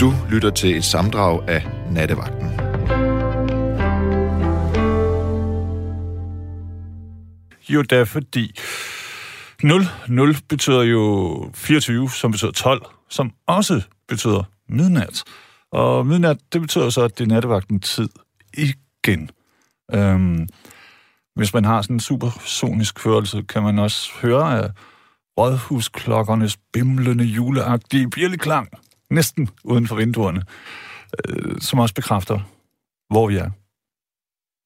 Du lytter til et samdrag af Nattevagten. Jo, det er fordi 0, 0 betyder jo 24, som betyder 12, som også betyder midnat. Og midnat, det betyder så, at det er nattevagten tid igen. Øhm, hvis man har sådan en supersonisk hørelse, kan man også høre øh, af rådhusklokkernes bimlende juleagtige bjælleklang, næsten uden for vinduerne, øh, som også bekræfter, hvor vi er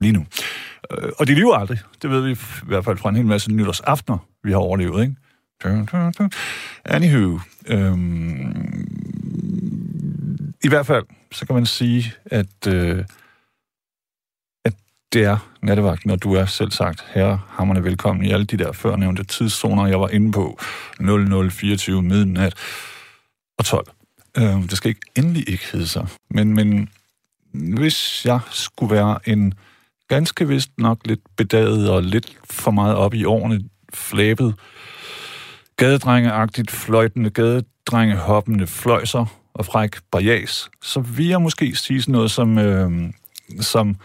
lige nu. Øh, og de lever aldrig. Det ved vi i hvert fald fra en hel masse nytårsaftener, vi har overlevet, ikke? Anywho, øhm, i hvert fald, så kan man sige, at, øh, at det er nattevagten, når du er selv sagt her hammerne velkommen i alle de der førnævnte tidszoner, jeg var inde på. 0024 midnat og 12. Øh, det skal ikke endelig ikke hedde sig. Men, men hvis jeg skulle være en ganske vist nok lidt bedaget og lidt for meget op i årene flæbet, gadedrengeagtigt fløjtende gadedrenge hoppende fløjser og fræk barjas, så vil jeg måske sige sådan noget som, øh, som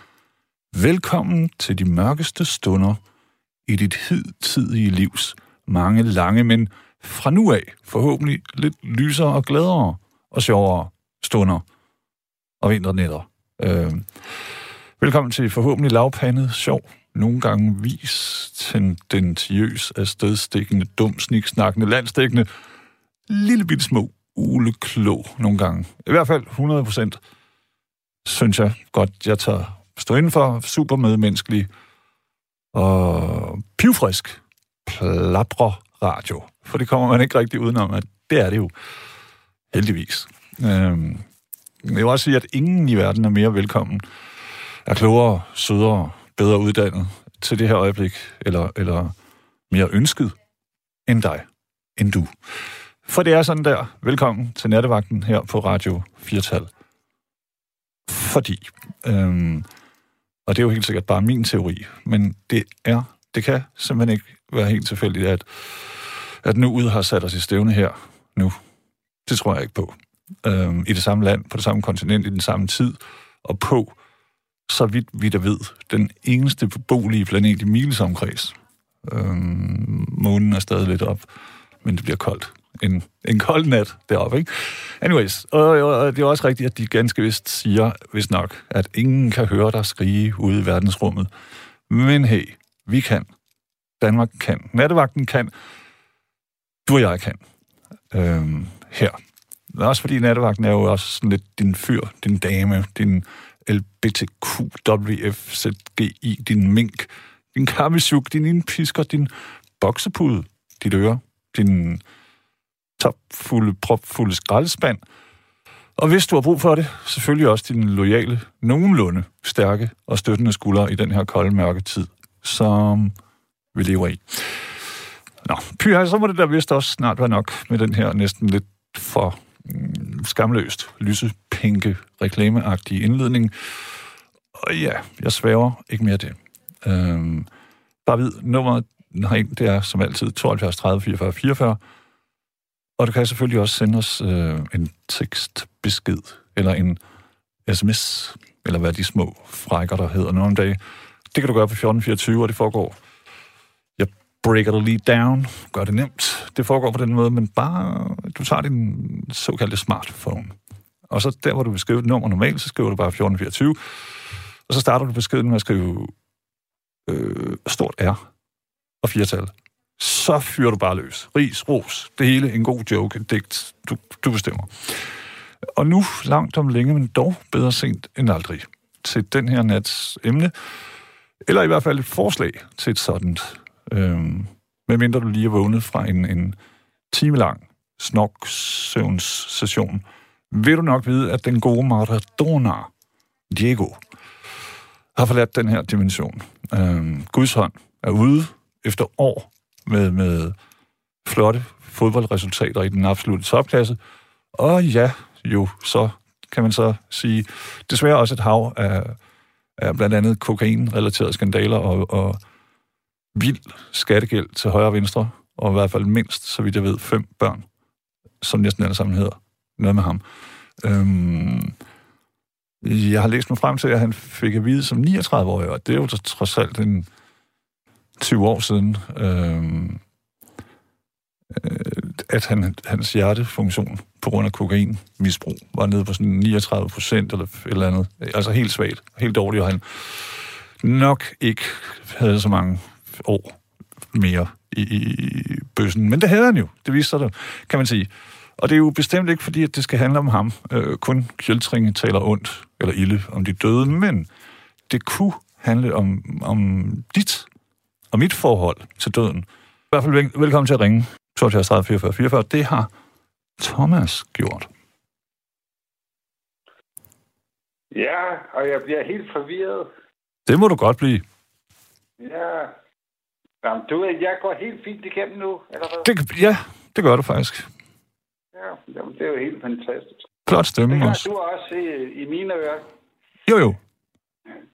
velkommen til de mørkeste stunder i dit hidtidige livs mange lange, men fra nu af forhåbentlig lidt lysere og gladere og sjovere stunder og vinternætter. Øh, velkommen til forhåbentlig lavpandet, sjov, nogle gange vis tendentiøs, afstedstikkende, dum, sniksnakkende, landstækkende, lille bitte små uleklog nogle gange. I hvert fald 100 procent, synes jeg godt, jeg tager stå inden for super medmenneskelig og pivfrisk plapre radio. For det kommer man ikke rigtig udenom, at det er det jo heldigvis. Øhm, jeg vil også sige, at ingen i verden er mere velkommen, er klogere, sødere, bedre uddannet til det her øjeblik, eller, eller mere ønsket end dig, end du. For det er sådan der. Velkommen til nattevagten her på Radio 4 Fordi, øhm, og det er jo helt sikkert bare min teori, men det er, det kan simpelthen ikke være helt tilfældigt, at, at nu ud har sat os i stævne her nu. Det tror jeg ikke på. Øhm, I det samme land, på det samme kontinent, i den samme tid, og på, så vidt vi der ved, den eneste beboelige planet i Miles omkreds. Øhm, månen er stadig lidt op, men det bliver koldt en, en kold nat deroppe, ikke? Anyways, og, og det er også rigtigt, at de ganske vist siger, hvis nok, at ingen kan høre dig skrige ude i verdensrummet. Men hey, vi kan. Danmark kan. Nattevagten kan. Du og jeg kan. Øhm, her. Også fordi nattevagten er jo også sådan lidt din fyr, din dame, din LBTQWFZGI, din mink, din kamisuk, din indpisker, din boksepude, dit øre, din topfulde, propfulde skraldespand. Og hvis du har brug for det, selvfølgelig også din lojale, nogenlunde stærke og støttende skuldre i den her kolde, mørke tid, som vi lever i. Nå, pyha, så må det da vist også snart være nok med den her næsten lidt for mm, skamløst, skamløst, lysepinke, reklameagtige indledning. Og ja, jeg svæver ikke mere det. Øhm, bare vid, nummeret det er som altid 72 30 44 44. Og du kan selvfølgelig også sende os øh, en tekstbesked, eller en sms, eller hvad de små frækker, der hedder nogle dage. Det kan du gøre på 1424, og det foregår. Breaker det lige down, gør det nemt. Det foregår på den måde, men bare, du tager din såkaldte smartphone. Og så der, hvor du vil skrive et nummer normalt, så skriver du bare 1424. Og så starter du beskeden med at skrive øh, stort R og firetal så fyrer du bare løs. Ris, ros, det hele, en god joke, en digt, du, du bestemmer. Og nu, langt om længe, men dog bedre sent end aldrig, til den her nats emne, eller i hvert fald et forslag til et sådan, øhm, medmindre du lige er vågnet fra en, en timelang snok-søvnssession, vil du nok vide, at den gode Maradona, Diego, har forladt den her dimension. Øhm, Guds hånd er ude efter år med, med flotte fodboldresultater i den absolutte topklasse. Og ja, jo, så kan man så sige, desværre også et hav af, af blandt andet kokain-relaterede skandaler og, og vild skattegæld til højre og venstre, og i hvert fald mindst, så vidt jeg ved, fem børn, som næsten alle sammen hedder, noget med ham, Øhm, jeg har læst mig frem til, at han fik at vide som 39-årig, og det er jo trods alt en 20 år siden, øhm, øh, at han, hans hjertefunktion på grund af kokainmisbrug var nede på sådan 39 procent eller et eller andet. Altså helt svagt, helt dårligt, og han nok ikke havde så mange år mere i, i bøssen. Men det havde han jo. Det viste sig det, kan man sige. Og det er jo bestemt ikke fordi, at det skal handle om ham. Øh, kun Kjøltringe taler ondt eller ilde om de døde, men det kunne handle om, om dit og mit forhold til døden. I hvert fald vel, velkommen til at ringe 72 30 44 44. Det har Thomas gjort. Ja, og jeg bliver helt forvirret. Det må du godt blive. Ja. Jamen, du, jeg går helt fint igennem nu, eller hvad? Det, ja, det gør du faktisk. Ja, jamen, det er jo helt fantastisk. Flot stemme Det også. du også i, i mine ører. Jo, jo.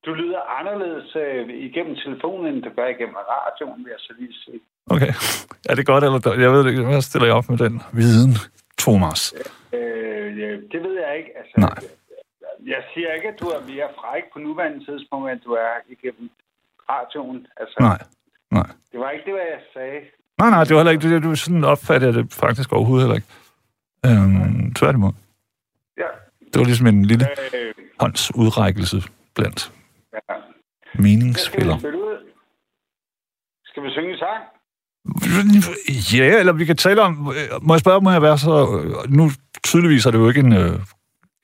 Du lyder anderledes øh, igennem telefonen, end du gør igennem radioen, vil jeg så lige sige. Okay. Er det godt eller dårligt? Jeg ved det ikke. Hvad stiller jeg op med den viden, Thomas? Øh, ja, det ved jeg ikke. Altså, Nej. Jeg siger ikke, at du er mere fræk på nuværende tidspunkt, end du er igennem radioen. Altså, Nej. Nej. Det var ikke det, hvad jeg sagde. Nej, nej, det var heller ikke det. Du sådan opfattede det faktisk overhovedet heller ikke. Øhm, tværtimod. Ja. Det var ligesom en lille Øh, håndsudrækkelse blandt ja. Skal meningsspillere. Skal vi synge en sang? Ja, eller vi kan tale om... Må jeg spørge, må jeg være så... Nu tydeligvis er det jo ikke en, øh,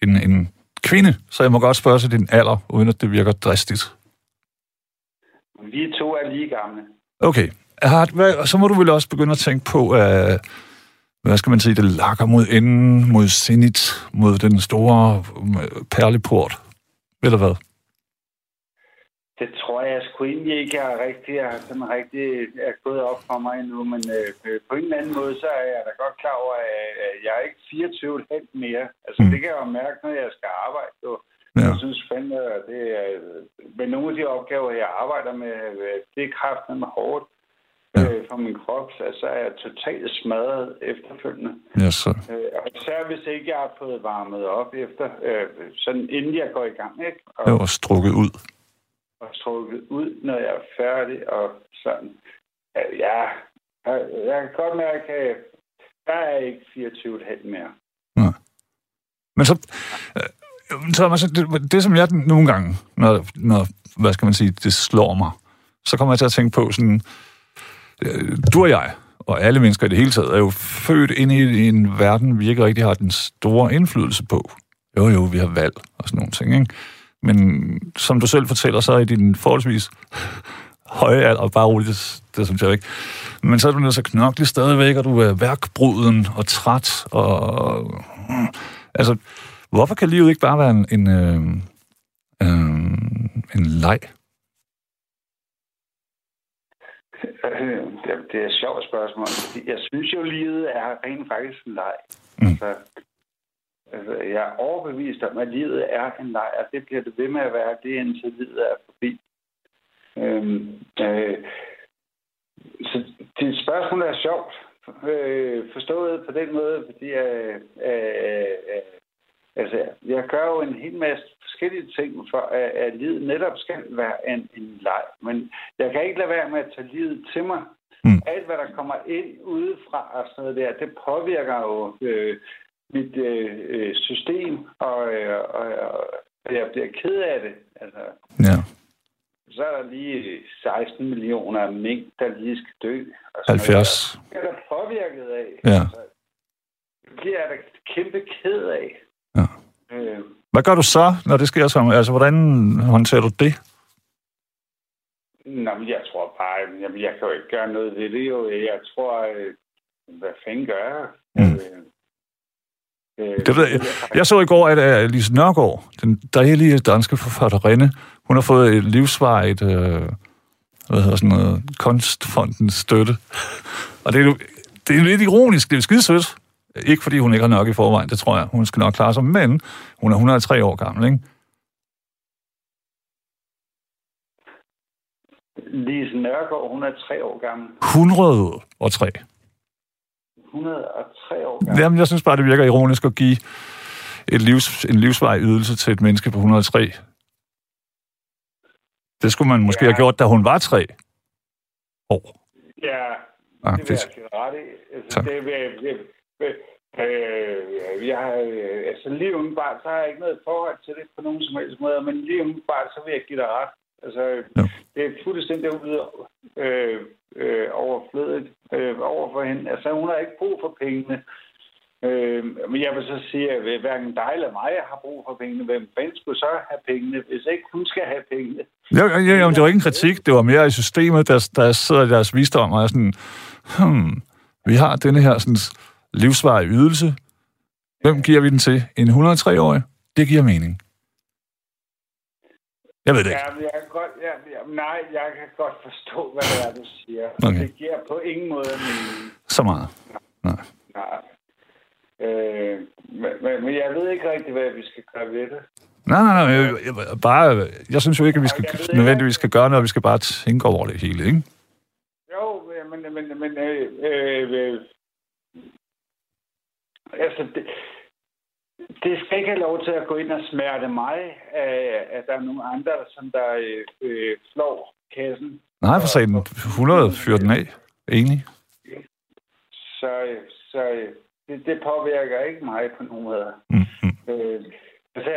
en, en kvinde, så jeg må godt spørge til din alder, uden at det virker dristigt. Vi to er lige gamle. Okay. Har, hvad, så må du vel også begynde at tænke på, at, hvad skal man sige, det lakker mod enden, mod Zenit, mod den store øh, perleport. Eller hvad? Det tror jeg sgu egentlig ikke, er rigtig, er sådan rigtig er gået op for mig endnu, men øh, på en eller anden måde, så er jeg da godt klar over, at jeg er ikke 24,5 mere. Altså, mm. det kan jeg jo mærke, når jeg skal arbejde. Jo. Ja. Jeg synes fandme, at det er, med nogle af de opgaver, jeg arbejder med, øh, det er kraften med hårdt Ja. øh, for min krop, så så er jeg totalt smadret efterfølgende. Ja, så. Øh, og især hvis ikke jeg har fået varmet op efter, øh, sådan inden jeg går i gang, ikke? Og, Det var strukket ud. og strukket ud, når jeg er færdig, og sådan. Ja, ja jeg, jeg kan godt mærke, at der er ikke 24,5 mere. Men så, øh, Thomas, det, det som jeg nogle gange, når, når, hvad skal man sige, det slår mig, så kommer jeg til at tænke på sådan, øh, du og jeg, og alle mennesker i det hele taget, er jo født ind i en verden, vi ikke rigtig har den store indflydelse på. Jo, jo, vi har valg og sådan nogle ting, ikke? Men som du selv fortæller, så i din forholdsvis høje alder, bare roligt, det, det synes jeg ikke. Men så er du nødt til at knokle stadigvæk, og du er værkbruden og træt, og... Altså, hvorfor kan livet ikke bare være en, en, øh, øh, en leg? Det- Det er et sjovt spørgsmål. Jeg synes jo, livet er rent faktisk en leg. Mm. Altså, altså, jeg er overbevist om, at livet er en leg, og det bliver det ved med at være, det indtil livet er forbi. Øhm, øh, så dit spørgsmål er sjovt, øh, forstået på den måde, fordi øh, øh, øh, altså, jeg gør jo en hel masse forskellige ting for, at, at livet netop skal være en, en leg. Men jeg kan ikke lade være med at tage livet til mig. Mm. Alt, hvad der kommer ind udefra og sådan noget der, det påvirker jo øh, mit øh, øh, system, og, øh, og, og jeg bliver ked af det. Altså, Ja. så er der lige 16 millioner mink, der lige skal dø. og sådan noget 70. der. Det er der påvirket af. Ja. Altså, det bliver jeg da kæmpe ked af. Ja. Øh, Hvad gør du så, når det sker som? Altså, hvordan håndterer du det? Nå, men jeg tror bare, jamen, jeg kan jo ikke gøre noget ved det jo. Jeg tror, øh, hvad fanden gør jeg? Mm. Øh, øh, Det ved jeg. Jeg så i går, at uh, Lise Nørgaard, den dejlige danske forfatterinde, hun har fået et livsvarigt, øh, hvad hedder sådan noget, kunstfondens støtte. Og det er jo det er lidt ironisk, det er skide sødt. Ikke fordi hun ikke har nok i forvejen, det tror jeg. Hun skal nok klare sig, men hun er 103 år gammel, ikke? Lise Nørgaard, hun er tre år gammel. 103. 103 år gammel. Jamen, jeg synes bare, det virker ironisk at give et livs, en livsvej ydelse til et menneske på 103. Det skulle man måske ja. have gjort, da hun var tre år. Ja, ah, det vil jeg ret i. Altså, det vil, øh, jeg har, øh, altså lige umiddelbart, så har jeg ikke noget forhold til det på nogen som helst måde, men lige umiddelbart, så vil jeg give dig ret. Altså, ja. det er fuldstændig ude øh, øh, overflødigt øh, over for hende. Altså, hun har ikke brug for pengene. Øh, men jeg vil så sige, at hverken dig eller mig har brug for pengene. Hvem fanden skulle så have pengene, hvis ikke hun skal have pengene? Jo, jo, jo, det var ikke en kritik. Det var mere i systemet, der, der sidder deres visdom og er sådan, hmm, vi har denne her sådan, livsvarig ydelse. Hvem giver vi den til? En 103-årig? Det giver mening. Jeg ved det ikke. Ja, jeg kan godt, ja, nej, jeg kan godt forstå, hvad det er, du siger. Okay. Det giver på ingen måde mening. Så meget? Nej. Nej. Øh, men, men jeg ved ikke rigtig, hvad vi skal gøre ved det. Nej, nej, nej. Jeg, jeg, bare, jeg synes jo ikke, at vi skal ved, nødvendigvis skal gøre noget, vi skal bare tænke over det hele, ikke? Jo, men, men, men øh, øh, altså, det, det skal ikke have lov til at gå ind og smerte mig, at, at der er nogle andre, som der øh, øh slår kassen. Nej, for sagen 100 fyrer den af. Enig. Så, så det, det påvirker ikke mig på nogen måde. Mm-hmm. Øh, altså,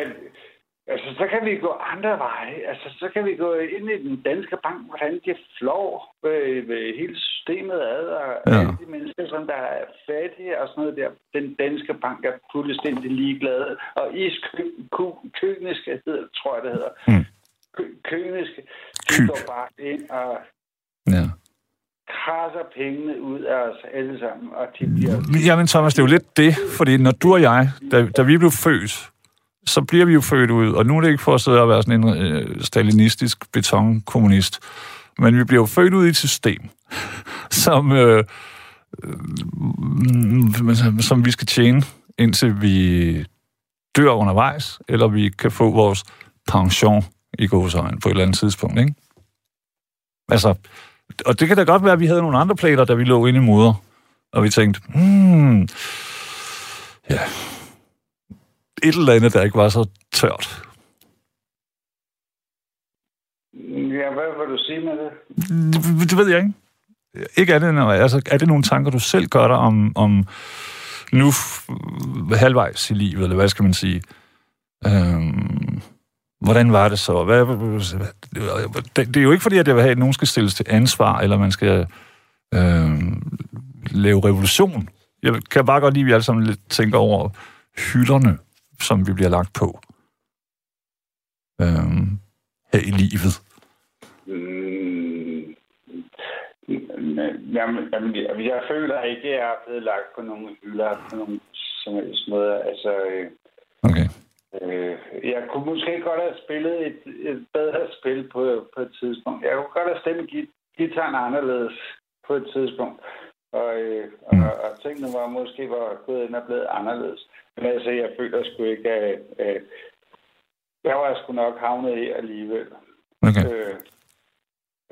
altså, så kan vi gå andre veje. Altså, så kan vi gå ind i den danske bank, hvordan de flår øh, ved hele systemet ad, og ja. alle de mennesker, som der er fattige og sådan noget der. Den danske bank er fuldstændig ligeglade. Og iskøniske, hedder, tror jeg, det hedder. Mm. Køniske, de går bare ind og ja krasser pengene ud af os alle sammen, og de bliver... Jamen Thomas, det er jo lidt det, fordi når du og jeg, da, da vi blev født, så bliver vi jo født ud, og nu er det ikke for at sidde og være sådan en øh, stalinistisk betonkommunist, men vi bliver jo født ud i et system, som, øh, øh, mm, som vi skal tjene, indtil vi dør undervejs, eller vi kan få vores pension i gåsøjne på et eller andet tidspunkt, ikke? Altså, og det kan da godt være, at vi havde nogle andre planer, da vi lå inde i moder, og vi tænkte, hmm, ja, et eller andet, der ikke var så tørt. Ja, hvad vil du sige med det? Mm, det, det ved jeg ikke. Ikke andet end, altså, er det nogle tanker, du selv gør dig om, om nu halvvejs i livet, eller hvad skal man sige? Øhm, Hvordan var det så? Hvad, det, det er jo ikke fordi, at jeg vil have, at nogen skal stilles til ansvar, eller man skal øh, lave revolution. Jeg kan bare godt lide, at vi alle sammen lidt tænker over hylderne, som vi bliver lagt på øh, her i livet. Mm. Jamen, jamen, jeg føler ikke, at jeg er blevet lagt på nogle hylder på nogen som helst måde. Altså, øh, okay. Øh, jeg kunne måske godt have spillet et, et bedre spil på, på et tidspunkt. Jeg kunne godt have stemt gitaren anderledes på et tidspunkt. Og, øh, og, mm. og tingene var måske var gået ind og blevet anderledes. Men altså, jeg føler sgu ikke, at øh, jeg var sgu nok havnet i alligevel. Okay. Øh,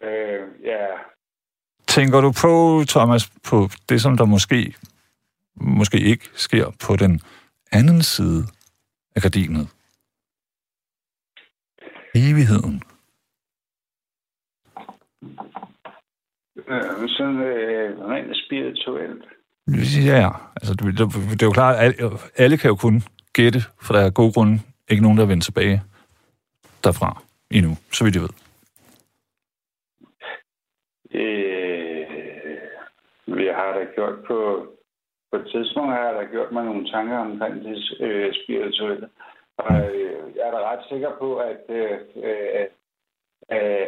øh, ja. Tænker du på, Thomas, på det, som der måske, måske ikke sker på den anden side af gardinet. Evigheden. Øh, sådan øh, rent spirituelt. Ja, altså det, det, det er jo klart, at alle, alle kan jo kun gætte, for der er god grund ikke nogen, der vender tilbage derfra endnu, så vidt jeg ved. Øh, jeg har da gjort på på et tidspunkt har jeg da gjort mig nogle tanker omkring det øh, spirituelle. Og øh, jeg er da ret sikker på, at, øh, øh, øh,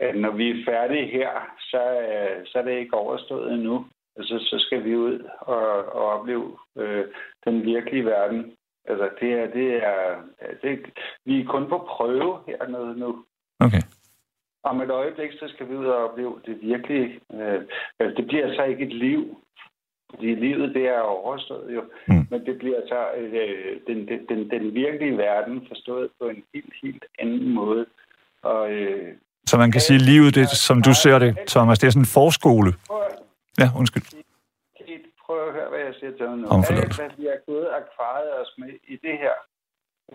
at når vi er færdige her, så, øh, så er det ikke overstået endnu. Altså, så skal vi ud og, og opleve øh, den virkelige verden. Altså, det er, det er, det, vi er kun på prøve hernede nu. Okay. Om et øjeblik, så skal vi ud og opleve det virkelige. Øh, det bliver så ikke et liv, fordi livet, det er overstået jo. Mm. Men det bliver så øh, den, den, den, den virkelige verden forstået på en helt, helt anden måde. Og, øh, så man kan sige, at livet, det, som du ser det, Thomas, det er sådan en forskole. Ja, undskyld. Prøv at høre, hvad jeg siger til dig nu. Alt, hvad vi har gået og kvaret os med i det her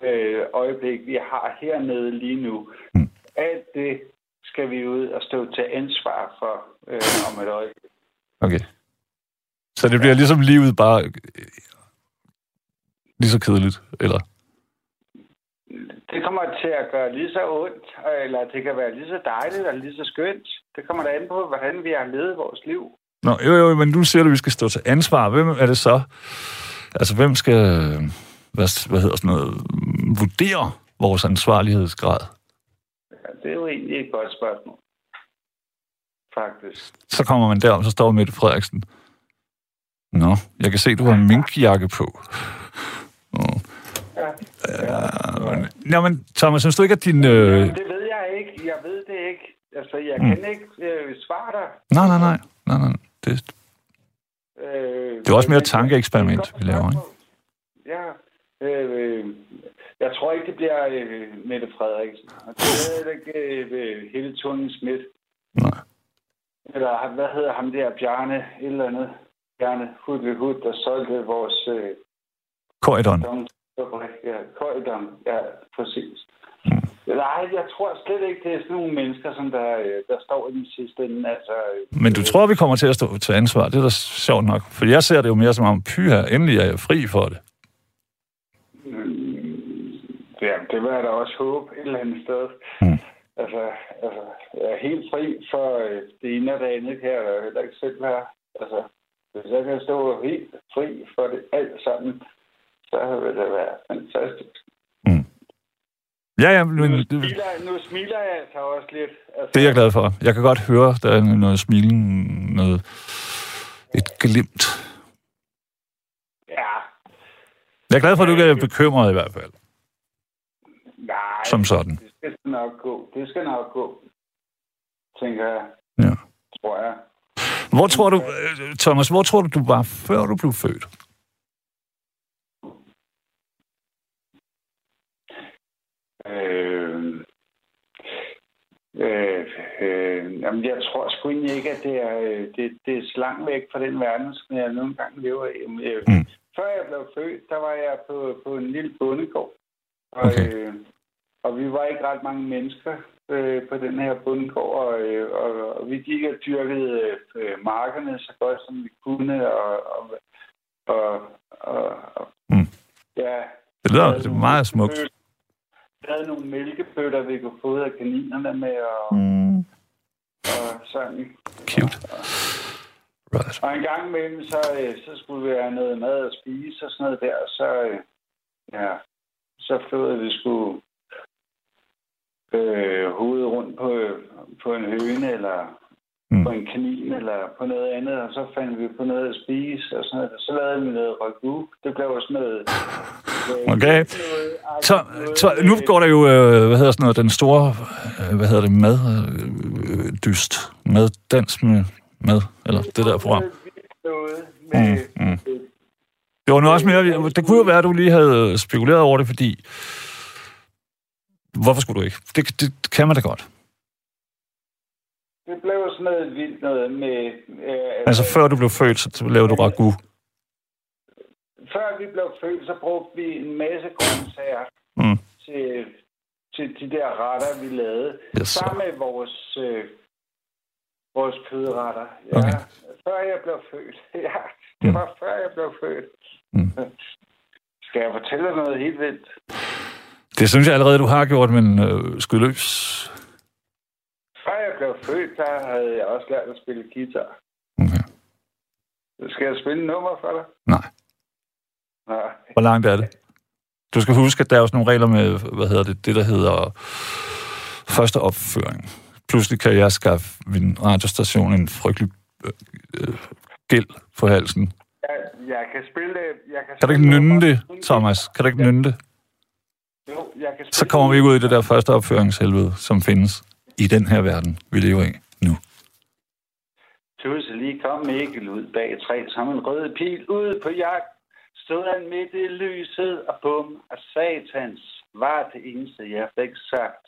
øh, øjeblik, vi har hernede lige nu, Mm. alt det skal vi ud og stå til ansvar for øh, om et øjeblik. Okay. Så det bliver ligesom livet bare øh, lige så kedeligt, eller? Det kommer til at gøre lige så ondt, eller det kan være lige så dejligt eller lige så skønt. Det kommer da an på, hvordan vi har levet vores liv. Nå, jo, jo, men nu siger du, at vi skal stå til ansvar. Hvem er det så? Altså, hvem skal, øh, hvad, hvad hedder sådan noget, vurdere vores ansvarlighedsgrad? Ja, det er jo egentlig et godt spørgsmål. Faktisk. Så kommer man der, og så står Mette Frederiksen. Nå, jeg kan se, du har en minkjakke på. Nå. Ja. Ja, men, nå, men Thomas, synes du ikke, at din... Øh... Jamen, det ved jeg ikke. Jeg ved det ikke. Altså, jeg Mm. kan ikke øh, svare dig. Nej, nej, nej. nej, nej. Det, Øh, Det er også mere et tankeeksperiment, er vi laver, ikke? Ja. Øh, jeg tror ikke, det bliver øh, Mette Frederiksen. Og det er ikke øh, Helle thorning Schmidt. nej. Eller hvad hedder ham der, Bjarne, et eller andet. Bjarne Hudle Hud, der solgte vores øh, Korridon. dong. Ja, Køjdom. Ja, præcis. Mm. Nej, jeg tror slet ikke, det er sådan nogle mennesker, som der, øh, der står i den sidste ende. Altså, øh, Men du tror, vi kommer til at stå til ansvar? Det er da sjovt nok. For jeg ser det jo mere som om, py her, endelig er jeg fri for det. Mm, Ja, det vil jeg da også håbe et eller andet sted. Mm. Altså, altså, jeg er helt fri for øh, det ene og det andet, kan jeg da heller ikke selv være. Altså, hvis jeg kan stå helt fri for det alt sammen, så vil det være fantastisk. Ja, ja, men Nu smiler, nu smiler jeg altså også lidt. Altså, det er jeg glad for. Jeg kan godt høre, der er noget smilen, noget, et glimt. Ja, Jeg er glad for, at du ikke er bekymret i hvert fald. Som sådan. Det skal nok gå. Det skal nok gå, tænker jeg. Ja. Tror jeg. Hvor tror du, øh, Thomas, hvor tror du, du var, før du blev født? Øh, øh, øh, jamen, jeg tror sgu ikke, at det er, øh, det, det er så langt væk fra den verden, som jeg nogle gange lever i. Øh, Mm. Før jeg blev født, der var jeg på, på en lille bondegård. Og, Okay. øh, og vi var ikke ret mange mennesker øh, på den her bondegård, og, øh, og, og vi gik og dyrkede øh, markerne så godt, som vi kunne, og, og, og, og, og Mm. ja, Det lyder det er meget smukt. vi havde nogle mælkebøtter, vi kunne fodre kaninerne med, og, Mm. og sådan. Cute. Right. Og en gang imellem, så, øh, så skulle vi have noget mad at spise og sådan noget der, og så, øh, ja, så flåede vi sgu øh, hovedet rundt på, på en høne, eller Mm. på en kanin, eller på noget andet, og så fandt vi på noget at spise, og sådan noget. Så lavede vi noget ragu. Det blev også noget... øh, Okay. noget- Så, noget- så nu går der jo, øh, hvad hedder sådan noget, den store, øh, hvad hedder det, mad, øh, dyst, mad, dans med mad, eller det der program. Noget med, Mm, mm. Det var nu også mere, det kunne jo være, at du lige havde spekuleret over det, fordi, hvorfor skulle du ikke? Det, det kan man da godt. Det blev sådan noget vildt noget med... Øh, Altså før du blev født, så lavede du ragu. Før vi blev født, så brugte vi en masse grøntsager Mm. til, til de der retter, vi lavede. Yes, sammen med vores, øh, vores kødretter. Ja, Okay. Før jeg blev født. Ja, det Mm. var før jeg blev født. Mm. Skal jeg fortælle dig noget helt vildt? Det synes jeg allerede, du har gjort, men øh, skyd løs. Før jeg blev født, der havde jeg også lært at spille guitar. Okay. Skal jeg spille nummer for dig? Nej. Nej. Hvor langt er det? Du skal huske, at der er også nogle regler med, hvad hedder det, det der hedder første opføring. Pludselig kan jeg skaffe min radiostation en frygtelig øh, øh, gæld på halsen. Jeg, jeg kan spille... Jeg kan, Kan du ikke nummer. det, Thomas? Kan du ikke nynne det? Jo, jeg kan Så kommer vi ikke ud i det der første opføringshelvede, som findes i den her verden, vi lever i nu. Tusse lige kom Mikkel ud bag træ som en rød pil ud på jagt. Stod han midt i lyset og bum og satans var det eneste, jeg fik sagt.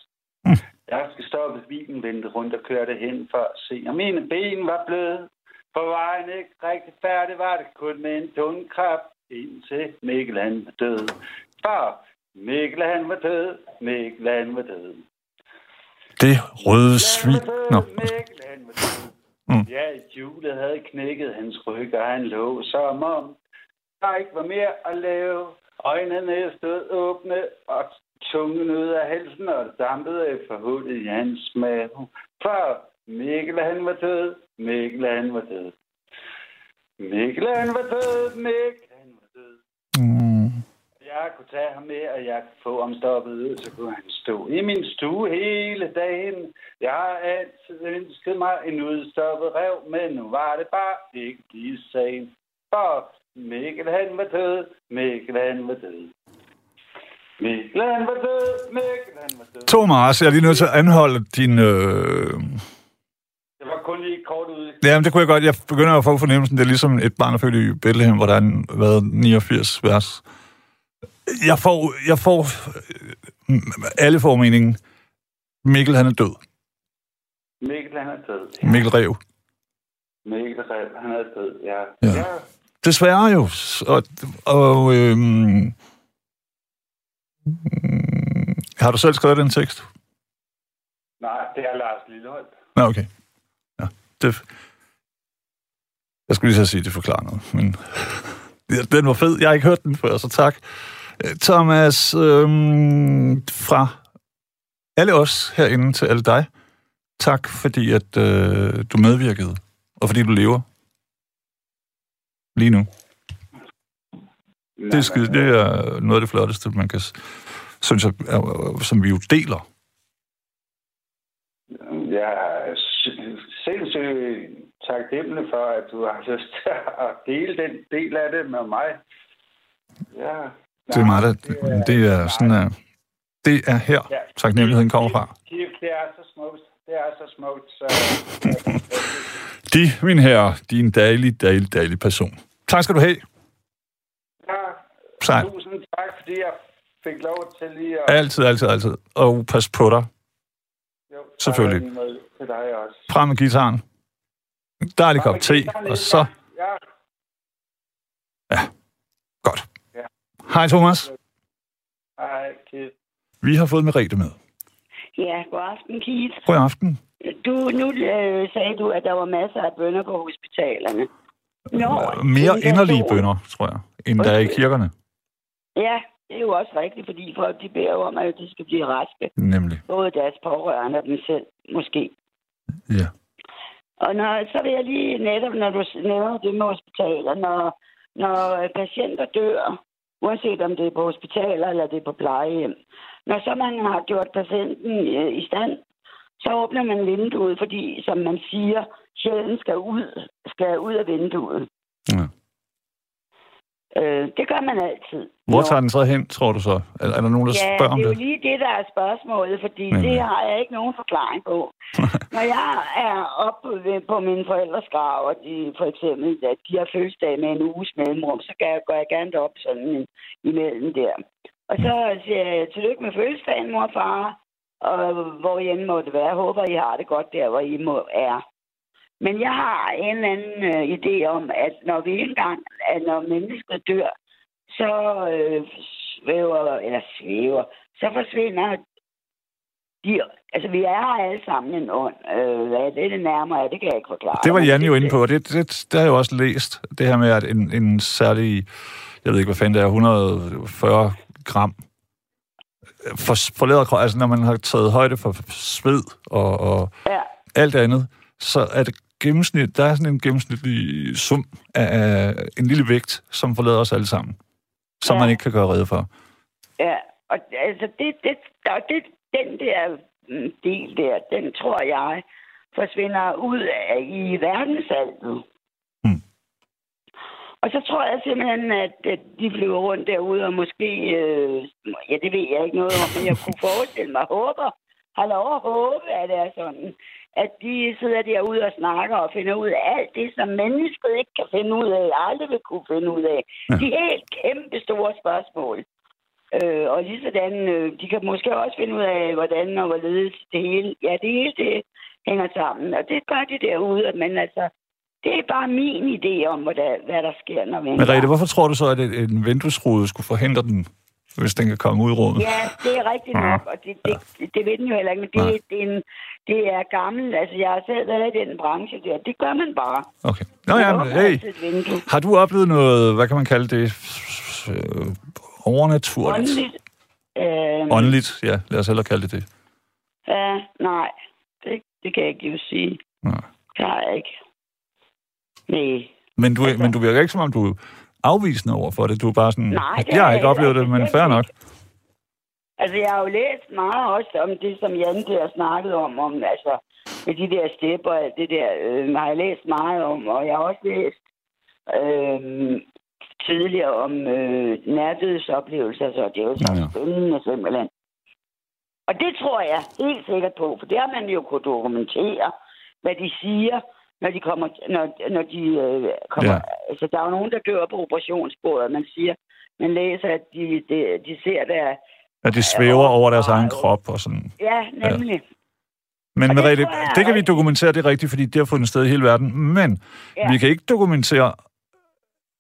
Jeg skal stoppe bilen, vendte rundt og kørte hen for at se, om mine ben var bløde. På vejen ikke rigtig færdig var det kun med en tung kraft, indtil Mikkel han var død. Mikkel han var død, Mikkel han var død. Det røde svin. Nå. Mikkel han var død. Mm. Ja, hjulet havde knækket hans ryg, og han lå som om der ikke var mere at lave. Øjnene stod åbne, og tungen ud af halsen, og dampede efter hullet i hans mave. For Mikkel han var død, Mikkel han var død. Mikkel han var død, Mikkel han var død. Mm. Jeg kunne tage ham med, og jeg kunne få ham stoppet ud, så kunne han stå i min stue hele dagen. Jeg har altid ønsket mig en udstoppet rev, men nu var det bare ikke lige sagen. For Mikkel han var død, Mikkel han var død. Mikkel han var død, Mikkel han var død. Thomas, jeg er lige nødt til at anholde din... Øh... Det var kun lige kort ud. Jamen, det kunne jeg godt. Jeg begynder at få fornemmelsen, det er ligesom et barn, der født i Bethlehem, hvor der er en, hvad, 89 vers. Jeg får, jeg får, alle får meningen. Mikkel, han er død. Mikkel han er død. Mikkel Rev. Mikkel Rev, han er død, ja. Ja. ja. Desværre jo. Og, og øhm, har du selv skrevet den tekst? Nej, det er Lars Lilleholdt. Nå, okay. Ja, det... Jeg skulle lige så sige, at det forklarer noget, men Ja, den var fed. Jeg har ikke hørt den før, så tak. Thomas, øhm, fra alle os herinde til alle dig, tak fordi, at øh, du medvirkede, og fordi du lever lige nu. Det er, skide, det er noget af det flotteste, man kan, synes jeg, som vi jo deler. Jeg er sindssygt taknemmelig for, at du har lyst til at dele den del af det med mig. Ja. Det er meget, det er sådan, at det er her, Ja. taknemmeligheden kommer fra. Det, det er så smukt. Det er så smukt, så... De, min herre, de er en dejlig, dejlig, dejlig person. Tak skal du have. Ja, Sej. tusind tak, fordi jeg fik lov til lige at... Altid, altid, altid. Og pas på dig. Jo, selvfølgelig. Til dig også. Frem med gitaren. Dejlig kop te, og så... Ja, Godt. Ja. Hej Thomas. hej, Kit. Vi har fået Merete med. Ja, god aften, Keith. God aften. Du, nu øh, sagde du, at der var masser af bønder på hospitalerne. Nå, Mere en inderlige bønder, tror jeg, end der er i kirkerne. Ja, det er jo også rigtigt, fordi folk de beder om, at de skal blive raske. Nemlig. Både deres pårørende og dem selv, måske. Ja. Og når, så vil jeg lige netop, når du nævner det med hospitaler, når, når patienter dør, uanset om det er på hospitaler eller det er på plejehjem, når så man har gjort patienten øh, i stand, så åbner man vinduet, fordi, som man siger, sjælen skal ud, skal ud af vinduet. ja. Øh, det gør man altid. Hvor tager den så hen, tror du så? Er, er der nogen, der Ja, spørger om det er det? jo lige det, der er spørgsmålet, fordi Nemlig. det har jeg ikke nogen forklaring på. Når jeg er oppe på mine forældres grav, og de for eksempel, at de har fødselsdag med en uges mellemrum, så går jeg, jeg gerne op sådan en, imellem der. Og så siger jeg, tillykke med fødselsdagen, mor og far, og hvor end må det være. Jeg håber, I har det godt der, hvor I må er. Men jeg har en anden øh, idé om, at når vi engang, at når mennesket dør, så øh, svæver, eller svæver, så forsvinder de, altså vi er alle sammen en ånd. Øh, hvad det, det nærmere er, det kan jeg ikke forklare. Det var Jan jo inde på, det, det, det har jeg jo også læst. Det her med, at en, en særlig, jeg ved ikke, hvad fanden det er, 140 gram for, forlader altså når man har taget højde for sved og, og Ja, alt andet, så er det gennemsnit, der er sådan en gennemsnitlig sum af, en lille vægt, som forlader os alle sammen, som Ja. man ikke kan gøre rede for. ja. Og altså, det, det, og det, den der mm, del der, den tror jeg forsvinder ud af, i verdensalvet. Hmm. Og så tror jeg simpelthen, at, at de flyver rundt derude, og måske, øh, ja, det ved jeg ikke noget om, men jeg kunne forestille mig, håber, har lov at håbe, at det er sådan, at de sidder derude og snakker og finder ud af alt det, som mennesket ikke kan finde ud af, aldrig vil kunne finde ud af. Ja. De helt kæmpe store spørgsmål. Øh, og lige sådan, øh, de kan måske også finde ud af, hvordan og hvorledes det hele, ja, det hele det hænger sammen. Og det gør de derude, men altså, det er bare min idé om, hvad der, hvad der sker, når vi Men Rete, hvorfor tror du så, at en vinduesrude skulle forhindre den, hvis den kan komme ud i rummet? Ja, det er rigtigt nok, og det, det, det, det ved den jo heller ikke, men det, det, er en, det er gammelt. Altså, jeg har selv været i den branche der. Det gør man bare. Okay. Nå ja, men, hey, har du oplevet noget, hvad kan man kalde det, øh, overnaturligt? Åndeligt. Øh, Åndeligt, ja, lad os hellere kalde det det. ja, nej, det, det kan jeg ikke jo sige. Nej. Det har jeg ikke. Nej. Men du, Altså- men du virker ikke, som om du afvisende over for det. Du er bare sådan, Nej, det jeg har ikke oplevet det, men er fair nok. Altså, jeg har jo læst meget også om det, som Jan der snakkede om, om altså, med de der stepper og det der, øh, har jeg læst meget om, og jeg har også læst øh, tidligere om øh, nærdødsoplevelser, så det er jo så Ja, ja. spændende simpelthen. Og det tror jeg helt sikkert på, for det har man jo kunne dokumentere, hvad de siger, når de kommer, når, når de øh, kommer, Ja. ja. altså der er jo nogen, der dør på operationsbordet, man siger, man læser, at de, de, de ser der, At de svæver over deres egen krop og sådan. ja, nemlig. Men Og det Merete, tror jeg det kan vi dokumentere, det er rigtigt, fordi det har fundet sted i hele verden. Men Ja. vi kan ikke dokumentere,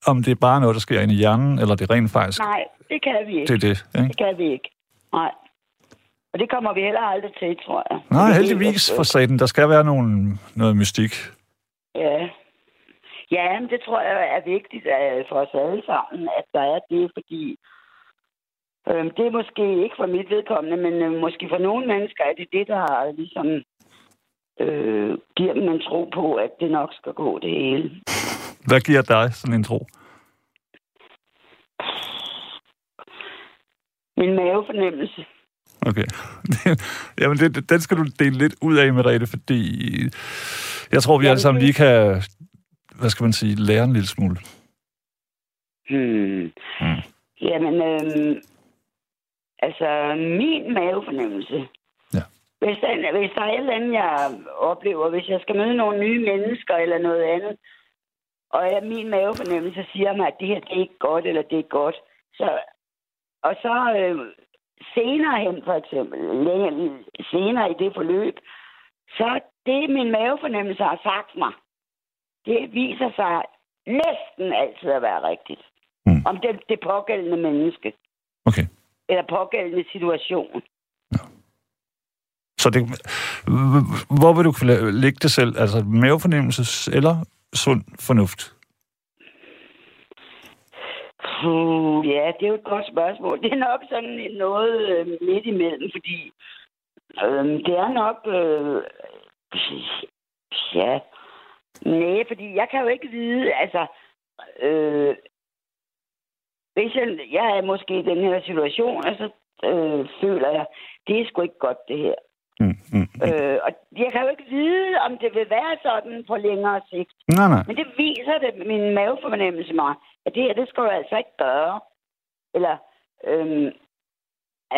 om det er bare noget, der sker inde i hjernen, eller det rent faktisk Nej, det kan vi ikke. det er det. Ikke? Det kan vi ikke. Nej. Og det kommer vi heller aldrig til, tror jeg. Nej, Det er heldigvis for satan. Der skal være nogen, noget mystik. Ja. Ja, men det tror jeg er vigtigt øh, for os alle sammen, at der er det, fordi øh, det er måske ikke for mit vedkommende, men øh, måske for nogle mennesker er det det, der ligesom øh, giver dem en tro på, at det nok skal gå det hele. Hvad giver dig sådan en tro? Min mavefornemmelse. Okay. Jamen, det, den skal du dele lidt ud af, Merete, fordi jeg tror, vi alle sammen lige kan, hvad skal man sige, lære en lille smule. Hmm. Mm. Jamen, øhm, altså, min mavefornemmelse. Ja. Hvis hvis der er et eller andet, jeg oplever, hvis jeg skal møde nogle nye mennesker eller noget andet, og jeg, min mavefornemmelse siger mig, at det her det er ikke godt, eller det er godt, så, og så øh, senere hen, for eksempel, længere, senere i det forløb, så det, min mavefornemmelse har sagt mig, det viser sig næsten altid at være rigtigt. Mm. Om det, det pågældende menneske, Okay. eller pågældende situation. Så det, hvor vil du lægge det selv? Altså mavefornemmelse eller sund fornuft? Puh, ja, det er jo et godt spørgsmål. Det er nok sådan noget øh, midt imellem, fordi øh, det er nok... Øh, ja, nej, fordi jeg kan jo ikke vide, altså... Øh, hvis jeg, jeg er måske i den her situation, og så øh, føler jeg, det er sgu ikke godt, det her. Mm, mm, mm. Øh, og jeg kan jo ikke vide, om det vil være sådan på længere sigt. Nej, nej. Men det viser det, min mavefornemmelse mig, at det her, det skal du altså ikke gøre. Eller, øhm,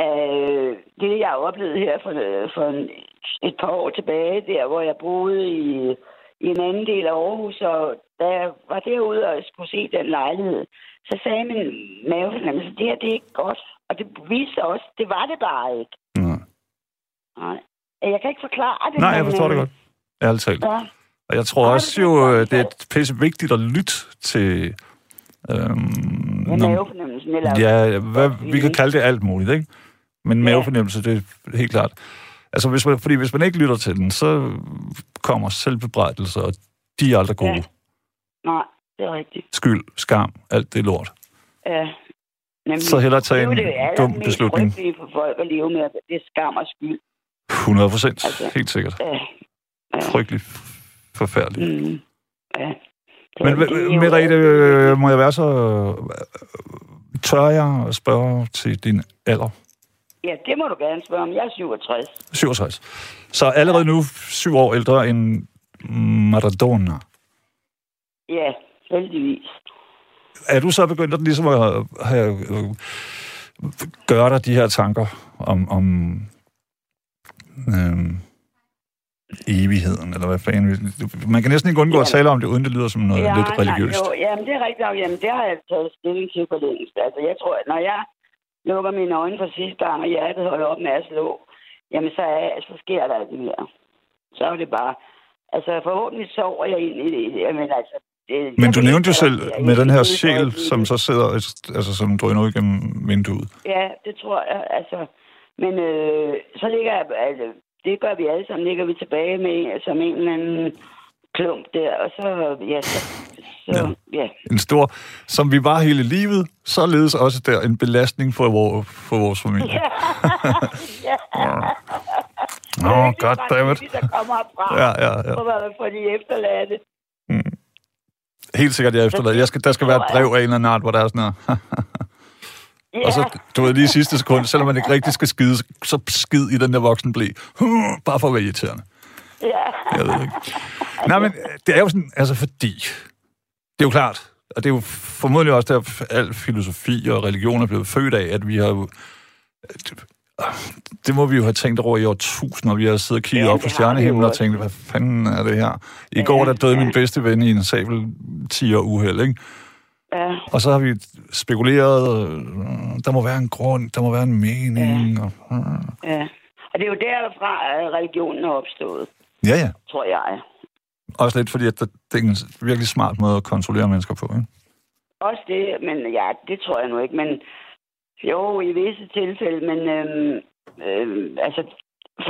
øh, det jeg har oplevet her for, for en, et par år tilbage, der hvor jeg boede i, i en anden del af Aarhus, og da jeg var derude og skulle se den lejlighed, så sagde min mavefornemmelse, det her, det er ikke godt. Og det viste også, det var det bare ikke. Nej, Nej. Jeg kan ikke forklare det. nej jeg forstår det godt. Ærligt talt. Ja. Og jeg tror også jo, øh, det er pisse vigtigt at lytte til... Øhm, mavefornemmelsen, eller... Ja, hvad, vi kan kalde det alt muligt, ikke? Men mavefornemmelse, det er helt klart. Altså, hvis man, fordi hvis man ikke lytter til den, så kommer selvbebrejdelser, og de er aldrig gode. Ja. Nej, det er rigtigt. Skyld, skam, alt det lort. Ja. Nemlig. Så hellere tage det er en det dum beslutning. frygtelige for folk at leve med, det er skam og skyld. 100 procent, Altså. helt sikkert. Ja. ja. Frygteligt forfærdeligt. Mm. Ja. Det Men er- det er Merete, øh, må jeg være så... øh, Tør jeg at spørge til din alder? Ja, det må du gerne spørge om. Jeg er 67. 67. Så allerede nu syv år ældre end Maradona. Ja, heldigvis. Er du så begyndt at ligesom at have, øh, gøre dig de her tanker om, om øhm, evigheden, eller hvad fanden? Man kan næsten ikke undgå at Ja. tale om det, uden det lyder som noget ja, lidt religiøst. Nej, jo, jamen, det er rigtigt. Jamen, det har jeg taget stilling til for længst. Altså, jeg tror, at når jeg lukker mine øjne for sidste gang, og hjertet holder op med at slå, jamen, så, er, så sker der det mere. Så er det bare... Altså, forhåbentlig sover jeg ind i det. Jamen, altså, det, Men du nævnte jo ikke, selv jeg med den her sjæl, som så sidder, altså som drøner ud gennem vinduet. Ja, det tror jeg. Altså, men øh, så ligger jeg, altså, det gør vi alle sammen, ligger vi tilbage med som en eller anden klump der, og så, ja, så, så ja. ja. En stor, som vi var hele livet, således også der en belastning for, vor, for vores familie. ja. Nå, Det er ikke godt, dammit. hyggeligt, der kommer fra, Ja, ja, ja. for, for de efterladte. Helt sikkert, jeg efterlader. Jeg skal, der skal være et brev af en eller anden art, hvor der er sådan her. Ja, Og så, du ved, lige i sidste sekund, selvom man ikke rigtig skal skide, så skid i den der voksen blæ. Bare for at være irriterende. ja. Jeg ved det ikke. Nej, men øh, det er jo sådan, altså fordi, det er jo klart, og det er jo formodentlig også der, al filosofi og religion er blevet født af, at vi har jo, det må vi jo have tænkt over i årtusinder. Vi har siddet og kigget Ja, op på stjernehimlen og tænkt, hvad fanden er det her? I går der døde min bedste ven i en sabel 10 uheld, ikke? ja. Og så har vi spekuleret, øh, der må være en grund, der må være en mening. Og, Ja. Og det er jo derfra, at religionen er opstået, ja, ja. tror jeg. Også lidt fordi, at det det er en virkelig smart måde at kontrollere mennesker på, ikke? Også det, men ja, det tror jeg nu ikke. Men jo, i visse tilfælde, men øhm, øhm, altså,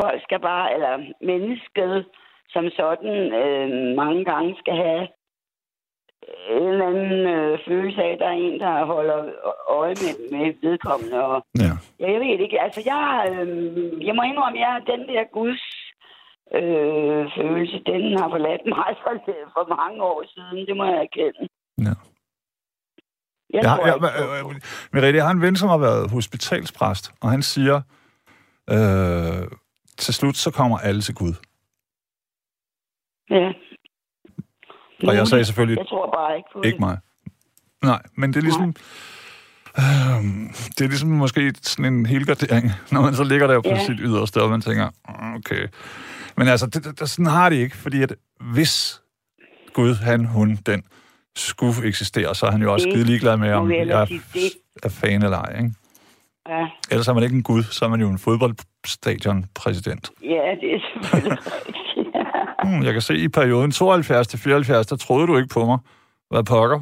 folk skal bare, eller mennesket som sådan, øhm, mange gange skal have en eller anden øh, følelse af, at der er en, der holder øje med, med vedkommende. Og, Ja. ja, jeg ved ikke, altså jeg, øhm, jeg må indrømme, jeg den der Guds øh, følelse, den har forladt mig for, for mange år siden, det må jeg erkende. ja. Jeg Jeg, jeg, øh, øh, Merete, jeg har en ven, som har været hospitalspræst, og han siger, øh, til slut så kommer alle til Gud. Ja. Og jeg sagde selvfølgelig, Jeg tror bare ikke på ikke det. mig. Nej, men det er ligesom... Øh, det er ligesom måske sådan en helgardering, når man så ligger der på Ja. sit yderste, og man tænker, "Mm, okay. Men altså, det, det, sådan har de ikke, fordi at hvis Gud, han, hun, den, skulle eksistere, så er han jo også Det skide ligeglad med, om jeg er, det. er fan eller ej, ikke? Ja. Ellers er man ikke en gud, så er man jo en fodboldstadionpræsident. ja, det er selvfølgelig rigtigt. Hmm, jeg kan se i perioden 72 til 74, der troede du ikke på mig. Hvad pokker?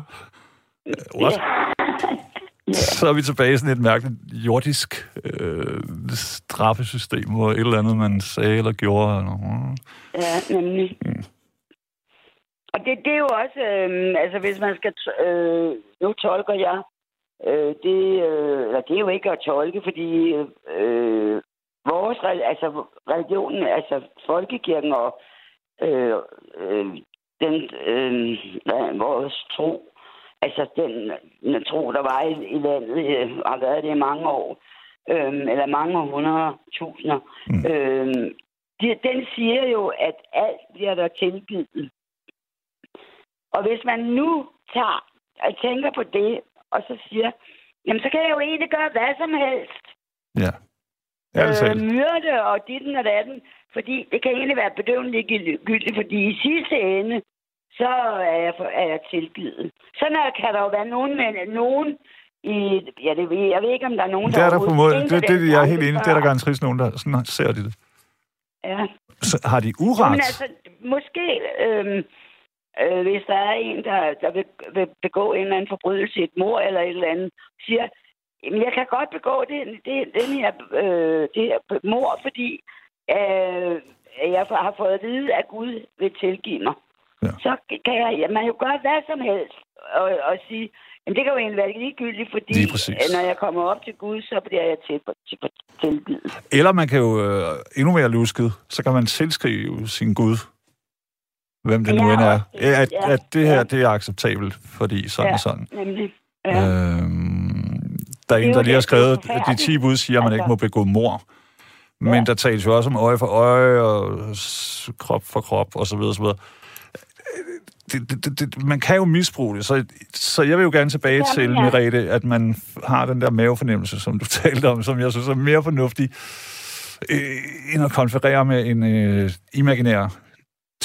Uh, Så er vi tilbage i sådan et mærkeligt jordisk øh, straffesystem, hvor et eller andet, man sagde eller gjorde. Eller. Ja, nemlig. Og det, det er jo også, øh, altså hvis man skal, øh, nu tolker jeg, øh, det, øh, eller det er jo ikke at tolke, fordi øh, vores, altså religionen, altså folkekirken og øh, øh, den, øh, vores tro, altså den, tro, der var i, i landet, øh, har været det i mange år, øh, eller mange hundrede tusinder, mm. øh, de, den siger jo, at alt bliver der tilgivet. Og hvis man nu tager og tænker på det, og så siger, jamen så kan jeg jo egentlig gøre hvad som helst. Ja. Ærligt Øh, myrde og ditten og datten. Fordi det kan egentlig være bedøvende ligegyldigt, fordi i sidste ende, så er jeg, for, er jeg tilgivet. Sådan er, kan der jo være nogen, men nogen i, ja, det ved, jeg ved ikke, om der er nogen, Det er der på måde. Det, det, den jeg er helt enig. Det er der før. garanteret nogen, der sådan ser de det. Ja. Så har de uret? Men altså, måske, øhm, øh, hvis der er en, der, der vil, vil begå en eller anden forbrydelse, et mor eller et eller andet, siger, jamen, jeg kan godt begå det, det, den her, øh, det her mor, fordi øh, jeg har fået at vide, at Gud vil tilgive mig. Ja. Så kan jeg, ja, man jo gøre hvad som helst og, og sige, jamen det kan jo egentlig være ligegyldigt, fordi når jeg kommer op til Gud, så bliver jeg til, til, tilgivet. Eller man kan jo øh, endnu mere lusket, så kan man tilskrive sin Gud, hvem det nu Ja, end er, at, Ja, at det her ja. det er acceptabelt, fordi sådan Ja. og sådan. Nemlig. Ja. Øhm, der er en, er der lige har skrevet, at de 10 bud siger, at man Altså- ikke må begå mor. Men Ja. der tales jo også om øje for øje, og krop for krop, og så videre, så videre. Det, det, det, man kan jo misbruge det, så, så jeg vil jo gerne tilbage kan til, ja. Merete, at man har den der mavefornemmelse, som du talte om, som jeg synes er mere fornuftig, øh, end at konferere med en øh, imaginær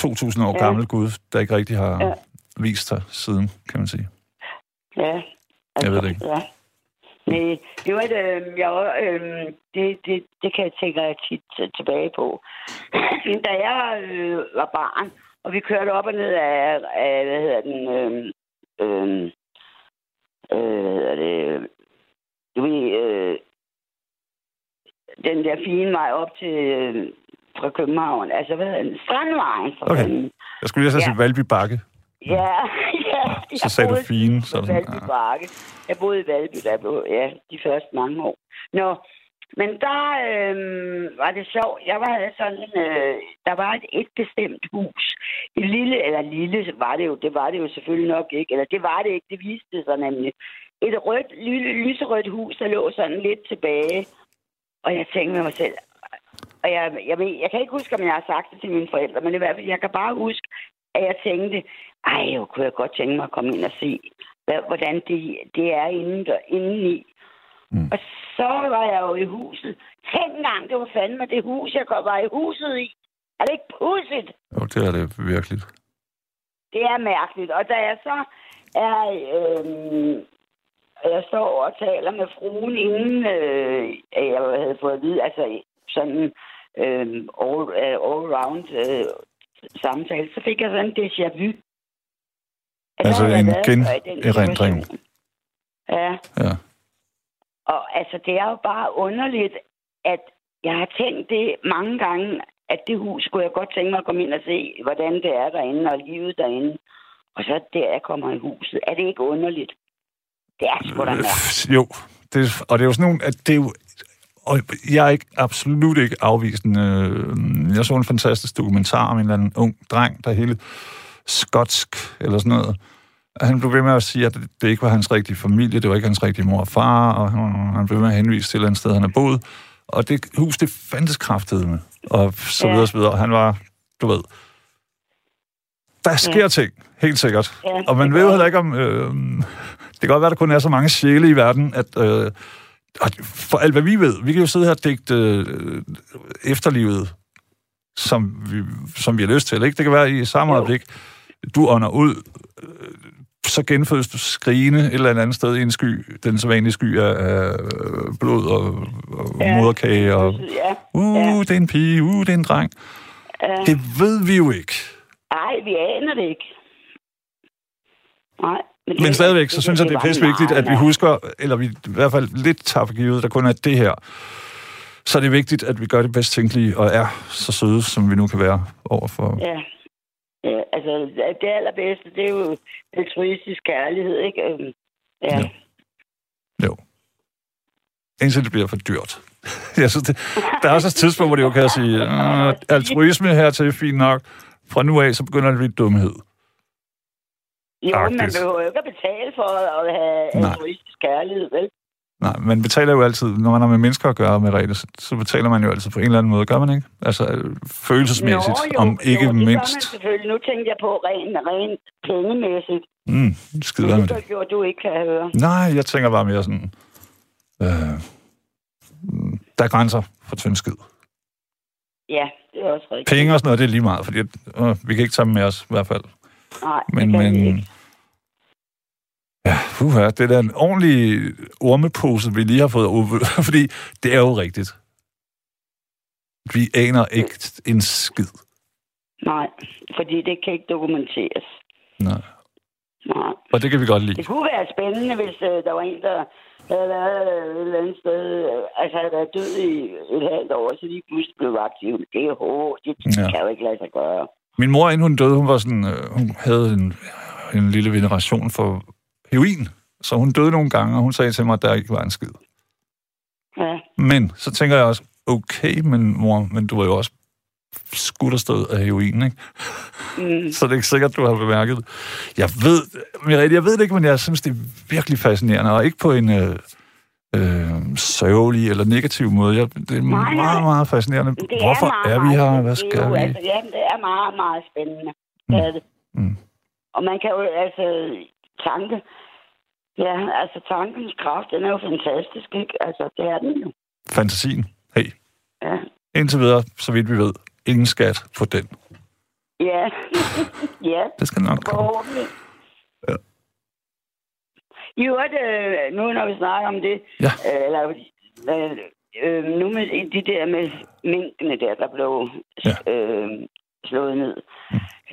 2.000 år Ja. gammel Gud, der ikke rigtig har Ja. vist sig siden, kan man sige. Ja. Jeg ved det ikke. Ja. Nej, det var et, øh, jeg, øh, det, det, det kan jeg tænke jeg tit tilbage på. da jeg øh, var barn, Og vi kørte op og ned af, af hvad hedder den, øh, øh, øh, hvad hedder det, du ved, øh, den der fine vej op til, øh, fra København. Altså, hvad hedder den? Strandvejen. Okay. fanden. Jeg skulle lige så sige Ja. Valby Bakke. Ja, ja. Så sagde du fine, så Valby. Bakke. Jeg boede i Valby, der blev, ja, de første mange år. Nå, men der øh, var det sjovt. Jeg var sådan, øh, der var et, et bestemt hus. Et lille, eller lille var det jo, det var det jo selvfølgelig nok ikke. Eller det var det ikke, det viste sig nemlig. Et rødt, lille, lyserødt hus, der lå sådan lidt tilbage. Og jeg tænkte med mig selv, og jeg, jeg, ved, jeg kan ikke huske, om jeg har sagt det til mine forældre, men i hvert fald, jeg kan bare huske, at jeg tænkte, ej, jo kunne jeg godt tænke mig at komme ind og se, hvordan det, det er inden der, indeni. Mm. Og så var jeg jo i huset. Tænk engang, det var fandme det hus, jeg var i huset i. Er det ikke pudsigt? Jo, det er det virkelig. Det er mærkeligt. Og da jeg så er... Øh, jeg står og taler med fruen, inden øh, jeg havde fået at vide, altså sådan øh, all, øh, all round øh, samtale, så fik jeg sådan en déjà vu. Altså en generindring. Ja, Ja og altså det er jo bare underligt, at jeg har tænkt det mange gange, at det hus skulle jeg godt tænke mig at komme ind og se, hvordan det er derinde og livet derinde. Og så der jeg kommer i huset. Er det ikke underligt? Det er sgu da. Øh, Jo, det, og det er jo sådan nogle, at det er jo, og jeg er ikke, absolut ikke afvisende. Jeg så en fantastisk dokumentar om en eller anden ung dreng, der er hele skotsk eller sådan noget. Han blev ved med at sige, at det ikke var hans rigtige familie, det var ikke hans rigtige mor og far, og han blev ved med at henvise til et sted, han har boet. Og det hus, det fandtes kraftedeme, og så videre og så videre. Han var, du ved, der sker Ja. ting, helt sikkert. Ja, og man ved jo heller ikke om... Øh, det kan godt være, der kun er så mange sjæle i verden, at... Øh, for alt, hvad vi ved, vi kan jo sidde her og digte øh, efterlivet, som vi, som vi har lyst til. Ikke? Det kan være i samme øjeblik, du ånder ud, så genfødes du skrigende et eller andet sted i en sky, den sædvanlige sky af, af blod og, og Ja. moderkage, og Ja, uh, Ja. det er en pige, uh, det er en dreng. ja. Det ved vi jo ikke. Nej, vi aner det ikke. Nej. det- Men stadigvæk, så synes jeg, det er pisse vigtigt, at vi husker, eller vi i hvert fald lidt tager for givet, der kun er det her. Så er det vigtigt, at vi gør det bedst tænkelige, og er så søde, som vi nu kan være overfor. Ja. Ja. altså det allerbedste, det er jo altruistisk kærlighed, ikke? Øhm, Ja. Ja. Jo. Indtil det bliver for dyrt. Jeg synes, det, der er også et tidspunkt, hvor det okay at sige, "Øh, altruisme hertil er fint nok. Fra nu af, så begynder det at blive dumhed. Jo, man Agtigt. behøver jo ikke at betale for at have altruistisk kærlighed, vel? Nej, man betaler jo altid, når man har med mennesker at gøre med regler, så, så betaler man jo altid på en eller anden måde, gør man ikke? Altså øh, følelsesmæssigt, Nå, jo, om ikke jo, det mindst. gør man selvfølgelig. Nu tænkte jeg på rent, rent pengemæssigt. Mm, skide med det det. du ikke kan høre. Nej, jeg tænker bare mere sådan, øh, der er grænser for tynd skid. Ja, det er også rigtigt. Penge og sådan noget, det er lige meget, fordi øh, vi kan ikke tage dem med os, i hvert fald. Nej, Men, det kan vi men ikke. Ja, uha, det er da en ordentlig ormepose, vi lige har fået, fordi det er jo rigtigt. Vi aner ikke en skid. Nej, fordi det kan ikke dokumenteres. Nej. Nej. Og det kan vi godt lide. Det kunne være spændende, hvis øh, der var en, der havde været et eller andet sted, øh, altså havde været død i et halvt år, så lige pludselig blev aktiv. Det er hårdt, det Ja. kan jo ikke lade sig gøre. Min mor, inden hun døde, hun var sådan, øh, hun havde en, en lille veneration for heroin. Så hun døde nogle gange, og hun sagde til mig, at der ikke var en skid. Ja, Men så tænker jeg også, okay, men mor, men du var jo også skudt afsted af heroin, ikke? mm, Så det er ikke sikkert, du har bemærket det. Jeg ved, jeg ved det ikke, men jeg synes, det er virkelig fascinerende, og ikke på en øh, øh, sørgelig eller negativ måde. Jeg, det er Nej, meget, meget fascinerende. det er Hvorfor meget, er vi her? Hvad skal jo, vi? Altså, ja, det er meget, meget spændende. Mm. Det er det. Mm. Og man kan jo, altså, tanke, ja, altså tankens kraft, den er jo fantastisk, ikke? Altså, det er den jo. Fantasien. Hey, Ja, indtil videre, så vidt vi ved, ingen skat på den. ja, ja. Det skal nok komme. Ja. I øvrigt, øh, nu når vi snakker om det, Ja. øh, eller, øh, øh, nu med de der med minkene der, der blev Ja. øh, slået ned.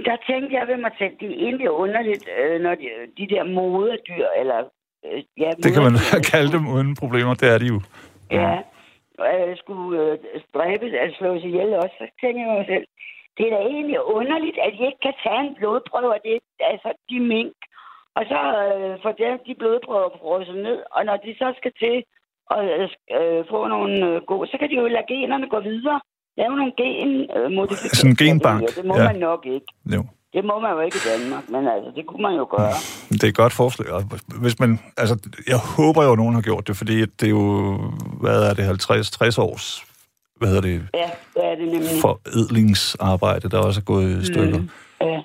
Der tænkte jeg ved mig selv, det er egentlig underligt, øh, når de, de der moderdyr, eller... Øh, ja, Det kan man kalde dem uden problemer, det er de jo. Ja, øh, skulle øh, dræbes, altså slås ihjel også, så tænker jeg mig selv, det er da egentlig underligt, at de ikke kan tage en blodprøve af det, altså de mink, og så øh, får de, de blodprøver frosset ned, og når de så skal til at øh, få nogle øh, gode, så kan de jo lade generne gå videre. Lave nogle genmodifikationer. Sådan en genbank, Det må ja. man nok ikke. Jo. Det må man jo ikke i Danmark, men altså, det kunne man jo gøre. Det er et godt forslag. Hvis man, altså, jeg håber jo, at nogen har gjort det, fordi det er jo, hvad er det, 50-60 års, hvad hedder det, Ja, det er det nemlig. forædlingsarbejde, der også er gået i stykker. Mm. Ja.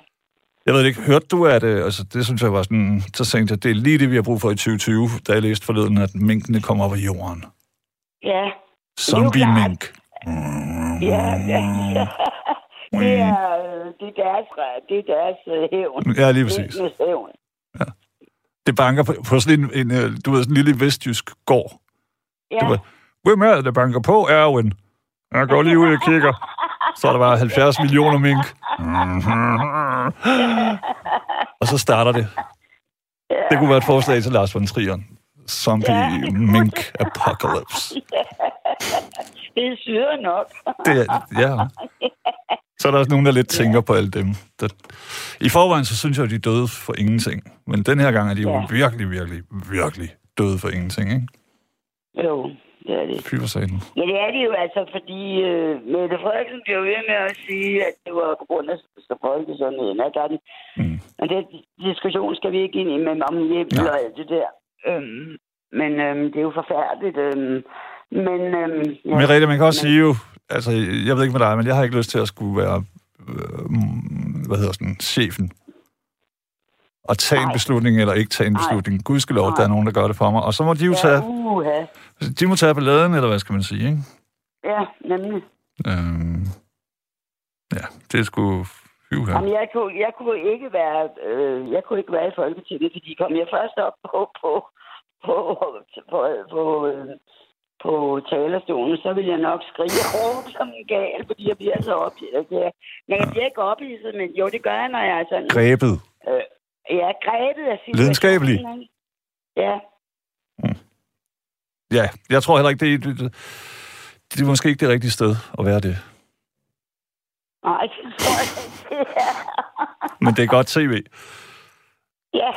Jeg ved ikke, hørte du, at det, altså, det synes jeg var sådan, så tænkte jeg, det er lige det, vi har brug for i 2020, da jeg læste forleden, at minkene kommer af jorden. ja, Zombie-mink. Ja, ja, ja. Det er, øh, det er deres, det er deres øh, hævn. Ja, lige præcis. Minkenes hævn. Det banker på, på sådan en, en, øh, du ved, sådan en lille vestjysk gård. Ja. Det var, Hvem er det, der banker på, Erwin? Jeg går lige ud og kigger. Så er der bare 70 millioner mink. og så starter det. Det kunne være et forslag til Lars von Trier. Zombie mink apocalypse. Det er syret nok. Det er, ja. Så er der også nogen, der lidt tænker på alle dem. Der, I forvejen, så synes jeg, at de er døde for ingenting. Men den her gang er de jo Ja. virkelig, virkelig, virkelig døde for ingenting, ikke? Jo, det er det. Fy for satan. Ja, det er det jo altså, fordi øh, Mette Frederiksen bliver ved med at sige, at det var på grund af så folkesundheden. Der er den, Mm. og den diskussion skal vi ikke ind i med om hjem Nej. og alt det der. Øhm, men øhm, det er jo forfærdeligt. Øhm, men øhm, ja, Men Rete, man kan også sige jo, altså, jeg ved ikke med dig, men jeg har ikke lyst til at skulle være, øh, mm, hvad hedder sådan, chefen. Og tage en Nej. beslutning eller ikke tage en Nej. beslutning. Gudskelov, Nej. der er nogen, der gør det for mig. Og så må de jo tage, ja, uha. de må tage balladen, eller hvad skal man sige, ikke? ja, nemlig. Øhm, ja, det er sgu... Her. Jamen, jeg kunne, jeg kunne ikke være, øh, jeg kunne ikke være i Folketinget, fordi kom jeg først op på, på, på, på, på, øh, på talerstolen, så vil jeg nok skrige råbe som en gal, fordi jeg bliver så ophidset. Nej, jeg bliver ikke ophidset, men jo, det gør jeg, når jeg er sådan... Grebet. Øh, er grebet af situationen. Lidenskabelig. Ja, Ja, jeg tror heller ikke, det er, det, det, det er måske ikke det rigtige sted at være det. nej, det tror jeg ikke, det er. Men det er godt tv. Ja,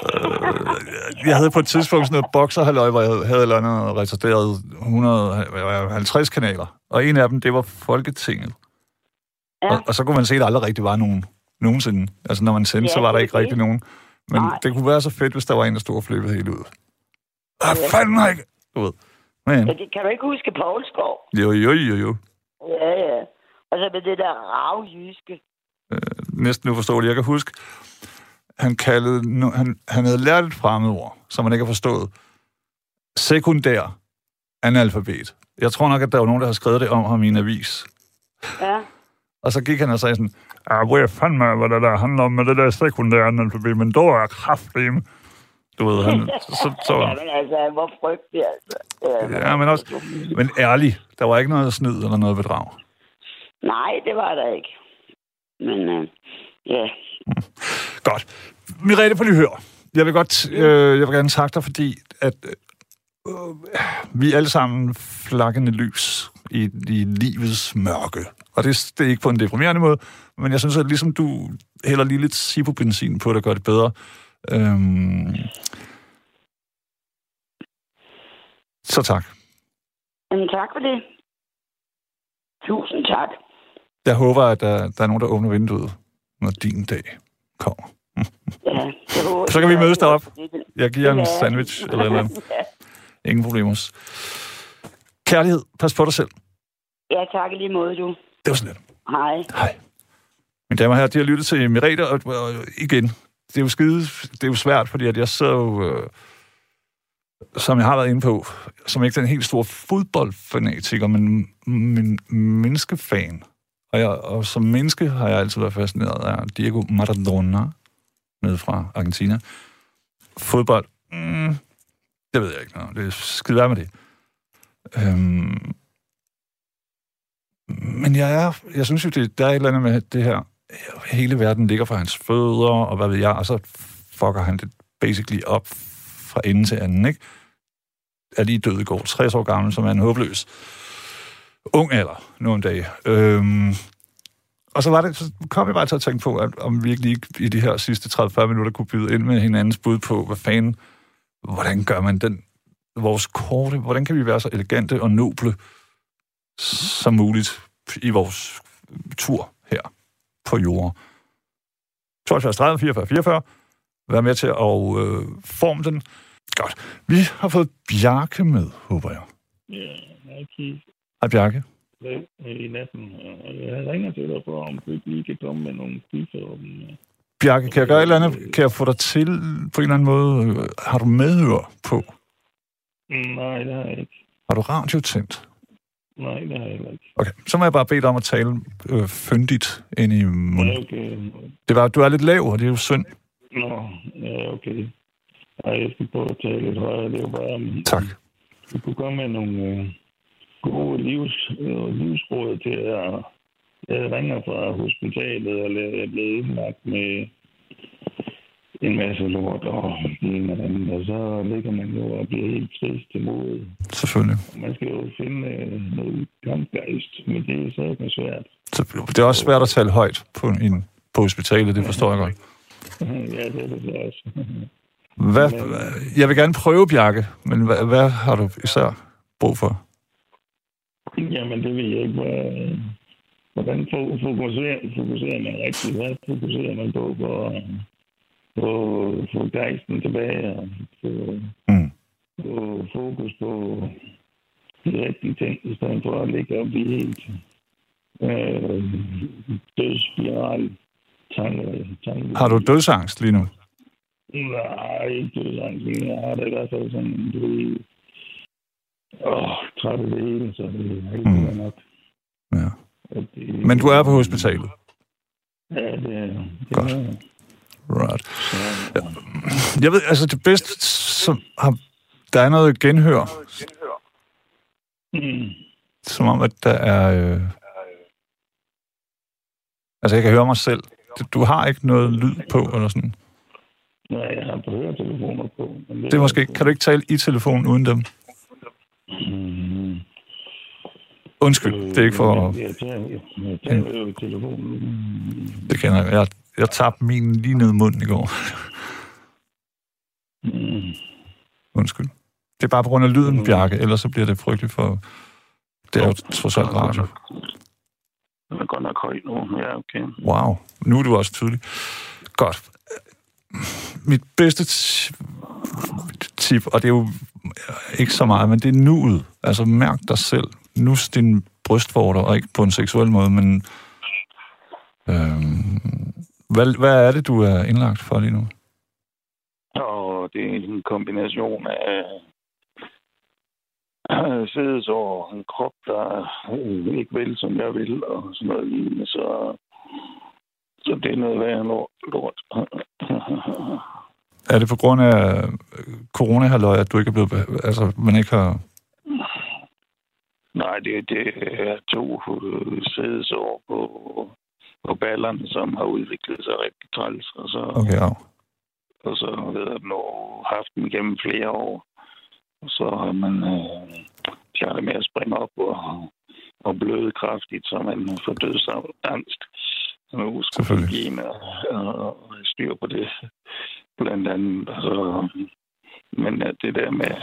Jeg havde på et tidspunkt sådan noget bokserhalløj, hvor jeg havde eller andet retarderet 150 kanaler. Og en af dem, det var Folketinget. Ja. Og, og så kunne man se, at der aldrig rigtig var nogen nogensinde. Altså, når man sendte, Ja, så var der er ikke det. rigtig nogen. Men Nej. det kunne være så fedt, hvis der var en, der stod og flippede helt ud. Hvad fanden har ikke... Du ved. Men, ja, det kan du ikke huske Poulskov? jo, jo, jo, jo. Ja, ja. Og så med det der ravjyske. Næsten uforståeligt. Jeg kan huske, han kaldede... Han, han havde lært et fremmedord, som man ikke har forstået. Sekundær analfabet. Jeg tror nok, at der var nogen, der har skrevet det om ham i en avis. Ja. Og så gik han og sagde sådan, ah, hvor er fandme, hvad det der handler om med det der sekundære analfabet, men dog er kraftedeme. Du ved, han, så, så, Ja, men altså, han var frygtelig, altså. Ja, ja, men også, men ærlig, der var ikke noget snyd eller noget bedrag. Nej, det var der ikke. Men, øh, ja. Godt. Mirette, på lige hør. Jeg vil godt, øh, jeg vil gerne takke dig, fordi at øh, vi er alle sammen flakkende lys i, i livets mørke. Og det, det er ikke på en deprimerende måde, men jeg synes, at ligesom du hælder lige lidt Sipo-benzin på det, gør det bedre. Øhm, så tak. Jamen, tak for det. Tusind tak. Jeg håber, at der, der er nogen, der åbner vinduet, når din dag kommer. Ja, håber Så kan vi mødes deroppe. Det- Jeg giver en sandwich eller eller andet. Ingen problemer. Kærlighed. Pas på dig selv. ja, tak lige måde, du. Det var sådan lidt. Hej. Hej. Mine damer og herrer, de har lyttet til Merete, og, og igen, det er jo skide, det er jo svært, fordi at jeg så jo, øh, som jeg har været inde på, som ikke den helt store fodboldfanatiker, men, men menneskefan. Og, jeg, og som menneske har jeg altid været fascineret af Diego Maradona, nede fra Argentina. Fodbold, mm, det ved jeg ikke noget. Det er skide værd med det. Øhm, men jeg er, jeg synes jo, det, der er et eller andet med det her hele verden ligger for hans fødder, og hvad ved jeg, og så fucker han det basically op fra ende til anden, ikke? Er lige død i går, 60 år gammel, som er en håbløs ung alder nu om dagen. Øhm, og så, var det, så kom jeg bare til at tænke på, at om vi ikke lige i de her sidste 30-40 minutter kunne byde ind med hinandens bud på, hvad fanden, hvordan gør man den, vores korte, hvordan kan vi være så elegante og noble som muligt i vores tur her på jorden. 72 30 44 44. Vær med til at øh, forme den. Godt. Vi har fået Bjarke med, håber jeg. Ja, hej Hej Bjarke. I natten. Jeg ringer til dig for, om du ikke lige kan komme med nogle quizzer om... Bjarke, kan jeg gøre et eller andet? Kan jeg få dig til på en eller anden måde? Har du medhør på? Nej, det har jeg ikke. Har du radio tændt? Nej, det har jeg heller ikke. Okay, så må jeg bare bede dig om at tale øh, fyndigt ind i munden. Ja, okay. Det var, du er lidt lav, og det er jo synd. Nå, ja, okay. Ej, jeg skal prøve at tale lidt højere. Det er jo bare... Tak. Du kunne komme med nogle øh, gode livs, øh, livsråd til at... Jeg ringer fra hospitalet, eller jeg er blevet indlagt med en masse lort og en eller anden, og så ligger man jo og bliver helt trist til mod. Selvfølgelig. Man skal jo finde øh, noget kampgejst, men det er så svært. Så, det er også svært at tale højt på, en, på hospitalet, det forstår jeg godt. ja, det er det så også. Hvad, jeg vil gerne prøve, Bjarke, men hvad, hvad har du især brug for? Jamen, det ved jeg ikke. Hvad, hvordan fokuserer, fokuserer man rigtigt? Hvad fokuserer man på for at få, gejsten tilbage og få, Mm. få fokus på de rigtige ting, i stedet for at ligge op i helt øh, dødsspiral. Tanke, tanke. Har du dødsangst lige nu? Nej, ikke dødsangst, jeg har det i hvert fald sådan, du ved, åh, træt af det hele, så det er ikke Mm. nok. Ja. Det, Men du er på hospitalet? Ja, det er det. Godt. Er, Right. så, Jeg ved, altså det bedste, som har, der er noget genhør, mm. som om, at der er... Øh, altså, jeg kan høre mig selv. Du- har ikke noget lyd på, eller sådan. Nej, jeg har på høretelefoner på. Men Det er måske... Kan du ikke tale i telefonen uden dem? Mm. Undskyld, det er ikke for... Jeg tager, jeg tager jo telefonen. Det kender jeg. Jeg, jeg tabte min lige ned i munden i går. Mm. Undskyld. Det er bare på grund af lyden, Bjarke, ellers så bliver det frygteligt for... Det er jo trods alt radio. Den er godt nok høj nu. Ja, okay. Wow. Nu er du også tydelig. Godt. Mit bedste tip, og det er jo ikke så meget, men det er nuet. Altså mærk dig selv. Nus din brystvorter, og ikke på en seksuel måde, men... Øh, hvad, hvad er det, du er indlagt for lige nu? Og det er en kombination af øh, sædesår og en krop, der ikke vil, som jeg vil, og sådan noget lignende. Så, så det er noget værre lort. Er det på grund af øh, corona at du ikke er blevet... Altså, man ikke har... Nej, det, det er to øh, sædesår på, på ballerne, som har udviklet sig rigtig træls. Og så, Okay, ja. og så jeg, nu haft dem gennem flere år. Og så har man øh, klaret med at springe op og, og bløde kraftigt, så man får dødsangst. Nu skal Selvfølgelig. give og, og styr på det, Og så, men at det der med,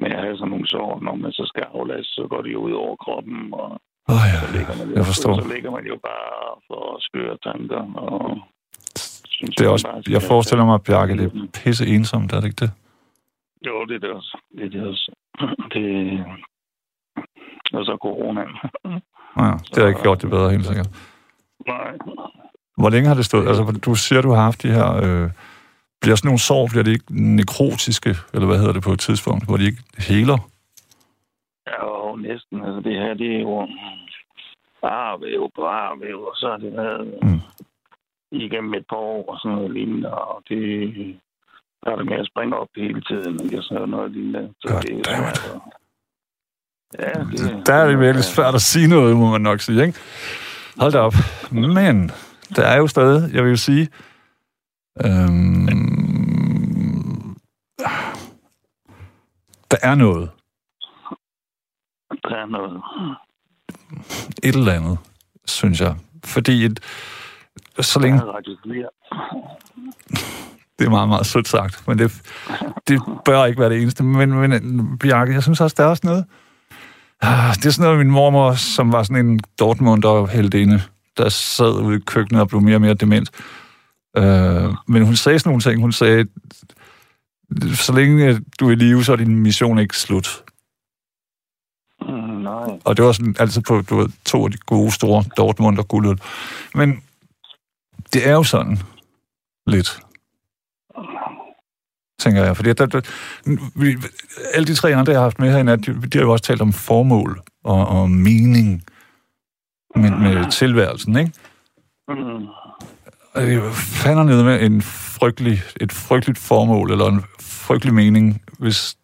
med at have sådan nogle sår, når man så skal aflaste, så går det jo ud over kroppen, og Oh, så ja. ligger man jo, Jeg forstår. Så ligger man jo bare for skøre tanker. Og synes, Det er også, jeg forestiller mig, Bjarke, det er pisse ensomt, er det ikke det? Jo, det er det også. Det er det også. Det... Og så corona. Ja, det har ikke gjort det bedre, helt sikkert. Nej. Hvor længe har det stået? Altså, du siger, du har haft de her... Øh, bliver sådan nogle sår, bliver de ikke nekrotiske, eller hvad hedder det på et tidspunkt, hvor de ikke heler? Ja, jo, næsten. Altså, det her, det er jo arvæv på arvæv, og så har det været Mm. igennem et par år og sådan noget lignende, og det har det med at springe op hele tiden? Og sådan noget lignende. Så God det er at- Ja, det, Der er det virkelig svært at sige noget, må man nok sige, ikke? Hold da op. Men der er jo stadig, jeg vil jo sige, øhm, der er noget. Der er noget. Et eller andet, synes jeg. Fordi et, så længe... Der Radio 4. Det er meget, meget sødt sagt, men det, det bør ikke være det eneste. Men, men Bjarke, jeg synes også, der er også noget... Ah, Det er sådan noget, min mormor, som var sådan en Dortmunder heldinde, der sad ude i køkkenet og blev mere og mere dement. Øh, men hun sagde sådan nogle ting. Hun sagde, så længe du er i live, så er din mission ikke slut. Mm, nej. Og det var sådan altid på du ved, to af de gode, store Dortmunder guldøl. Men det er jo sådan lidt, tænker jeg. Fordi der, der, vi, alle de tre andre, jeg har haft med her nat, de, de har jo også talt om formål og, og mening med, med tilværelsen, ikke? Mm. Det fandt ned med en frygtelig, et frygteligt formål, eller en frygtelig mening, hvis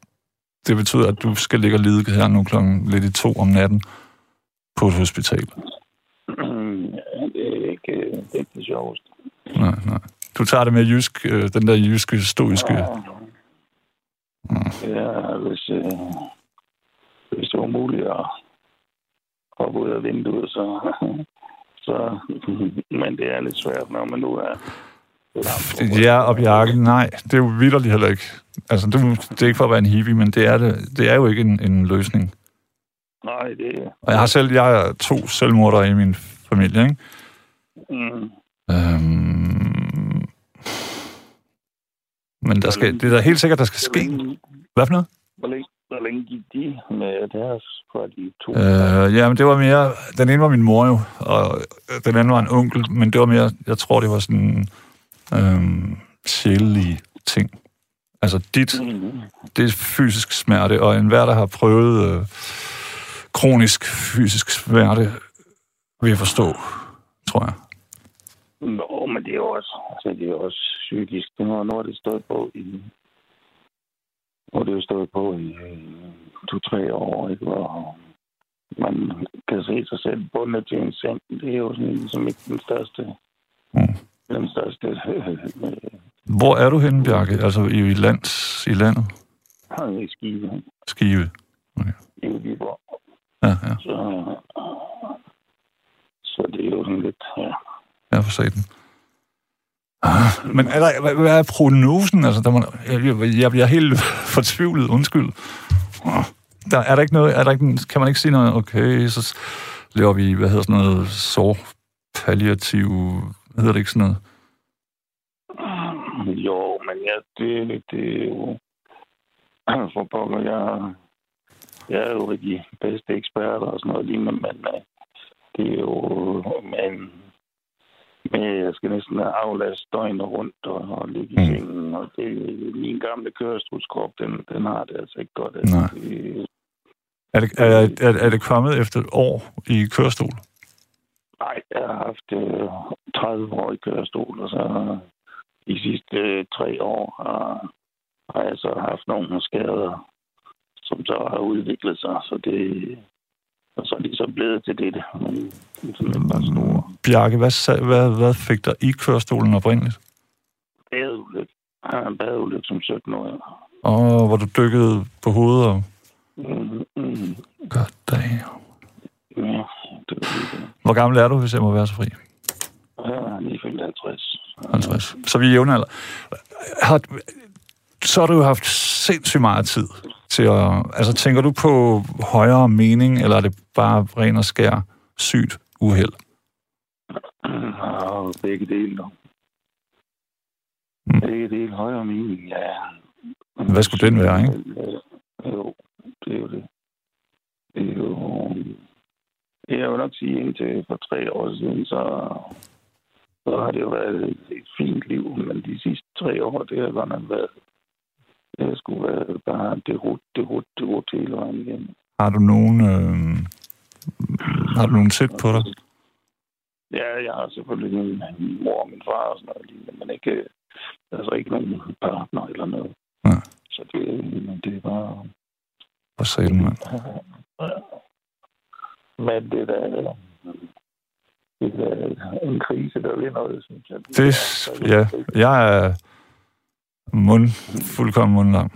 det betyder, at du skal ligge og lide her nu klokken lidt i to om natten på et hospital. Mm, ja, det er ikke det, er det sjoveste. Nej, nej. Du tager det med jysk, øh, den der jyske, stoiske... Ja, hvis, øh, hvis det var muligt at hoppe ud af vinduet, så, så... Men det er lidt svært, når man nu er... Ja, og Bjarke, nej, det er jo vidderligt heller ikke. Altså, det, det er ikke for at være en hippie, men det er, det, det er jo ikke en, en løsning. Nej, det er... Og jeg har selv, jeg er to selvmordere i min familie, ikke? Mm, Øhm, men der skal, det er da helt sikkert, der skal ske. Hvad for noget? hvor, længe, hvor længe gik de med deres fra de to? Øh, ja, men det var mere... Den ene var min mor jo, og den anden var en onkel, men det var mere... Jeg tror, det var sådan... Øhm, sjælelige ting. Altså dit, Mm, det er fysisk smerte, og enhver, der har prøvet øh, kronisk fysisk smerte, vil forstå, tror jeg. Nå, men det er jo også, altså, det er også psykisk. Det har har det stået på i... Har det jo stået på i øh, to-tre år, ikke? Hvor man kan se sig selv bundet til en seng. Det er jo sådan ligesom ikke den største... Mm. Den største øh, Hvor er du henne, Bjarke? Altså i, i, lands, i landet? øh, skive Skive? i Viborg. Ja, ja. Så, så det er jo sådan lidt... Ja. Jeg får den. Ah, men er der, hvad, hvad er prognosen? Altså, der må, jeg, jeg, bliver helt fortvivlet, undskyld. Ah, Der, er der ikke noget, er der ikke, kan man ikke sige noget, okay, så laver vi, hvad hedder sådan noget, så palliativ, hvad hedder det ikke sådan noget? Ah, jo, men ja, det, det er jo... For pokker, jeg, jeg er jo de bedste eksperter og sådan noget lignende, men øh, det er jo... Men, men jeg skal næsten aflaste døgnet rundt og, og ligge i Mm. sengen, og det, min gamle kørestolskrop, den, den har det altså ikke godt. Nej. Det, Er det, er, er, er det kommet efter et år i kørestol? nej, jeg har haft øh, 30 år i kørestol, og så de sidste øh, tre år har, har jeg så haft nogle skader, som så har udviklet sig, så det og så er så blevet til det. Men sådan bare store Bjarke, hvad, hvad, hvad fik dig i kørestolen oprindeligt? badeulykke. Jeg har en badeulykke som 17-årig. Og hvor du dykkede på hovedet og... Mm, mm, God damn. ja, det var det. Hvor gammel er du, hvis jeg må være så fri? Jeg er lige fyldt 50. 50. Så vi er jævnalder. Har, så har du jo haft sindssygt meget tid til at... Altså, tænker du på højere mening, eller er det bare ren og skær sygt uheld? Og begge dele. dog. Mm. Begge dele højere mening, ja. Hvad skulle den være, ikke? Jo, det er jo det. Det er jo... Jeg vil nok sige, indtil for tre år siden, så, så har det jo været et, fint liv, men de sidste tre år, det har godt nok været... Det har sgu været bare det rut, det rut, det rut hele vejen igen. Har du nogen... Øh, har du nogen tæt på dig? Ja, jeg har selvfølgelig min, mor og min far og sådan noget lignende, men ikke, altså ikke nogen partner eller noget. Ja. Så det, det er bare... Hvor sagde du, mand? Men det der... det er en krise, der vil noget, synes jeg. Det, ja, jeg er mund, fuldkommen mundlam.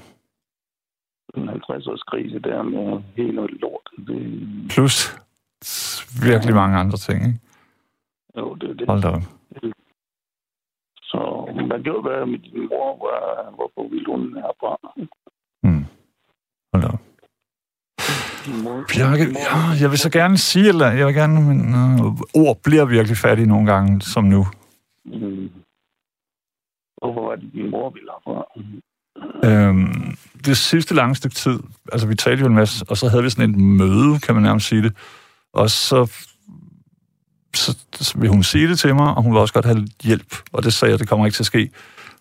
En 50-års krise der med helt noget lort. Det, Plus virkelig mange andre ting, ikke? jo, det er det. Hold da op. Så hvad gjorde hvad med din mor? Hvor, hvorfor ville hun herfra? Mm. Hold da op. Bjarke, ja, jeg vil så gerne sige, eller jeg vil gerne, men øh, ord bliver virkelig fattige nogle gange, som nu. Mm. Hvorfor var det, din mor ville herfra? Øhm, det sidste lange stykke tid, altså vi talte jo en masse, og så havde vi sådan et møde, kan man nærmest sige det, og så, så, så vil hun sige det til mig, og hun vil også godt have hjælp, og det sagde jeg, det kommer ikke til at ske.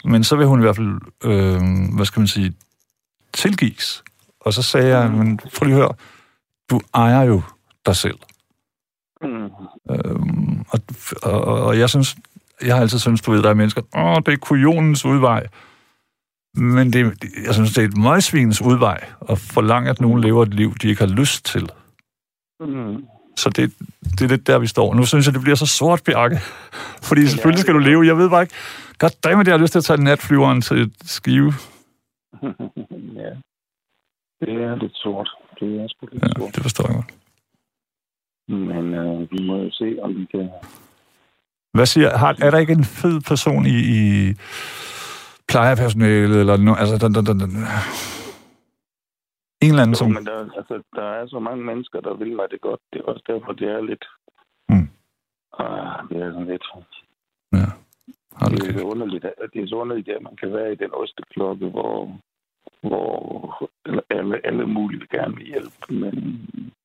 Men så vil hun i hvert fald, øh, hvad skal man sige, tilgives. Og så sagde jeg, men prøv lige at høre, du ejer jo dig selv. Mm. Øhm, og, og, og jeg synes, jeg har altid syntes, du ved, der er mennesker, åh, det er kujonens udvej. Men det, jeg synes, det er et møgsvinens udvej at forlange, at nogen lever et liv, de ikke har lyst til. Mm. Så det, det er lidt der, vi står. Nu synes jeg, det bliver så sort, Bjarke. Fordi selvfølgelig skal du leve. Jeg ved bare ikke, goddammit, jeg har lyst til at tage natflyveren til skive. ja. Det er lidt sort. Det er sgu lidt Ja, sort. det forstår jeg godt. Men øh, vi må jo se, om vi kan... Hvad siger, har, er der ikke en fed person i, i plejepersonalet, eller no, altså, den, den, den, den, en eller anden, Jo, som... men der, altså, der er så mange mennesker, der vil mig det godt. Det er også derfor, det er lidt... Mm. Ah, det er sådan lidt... Ja, hold Det er, så underligt, det er så underligt, at man kan være i den osteklokke, hvor, hvor alle, alle mulige vil gerne vil hjælpe, men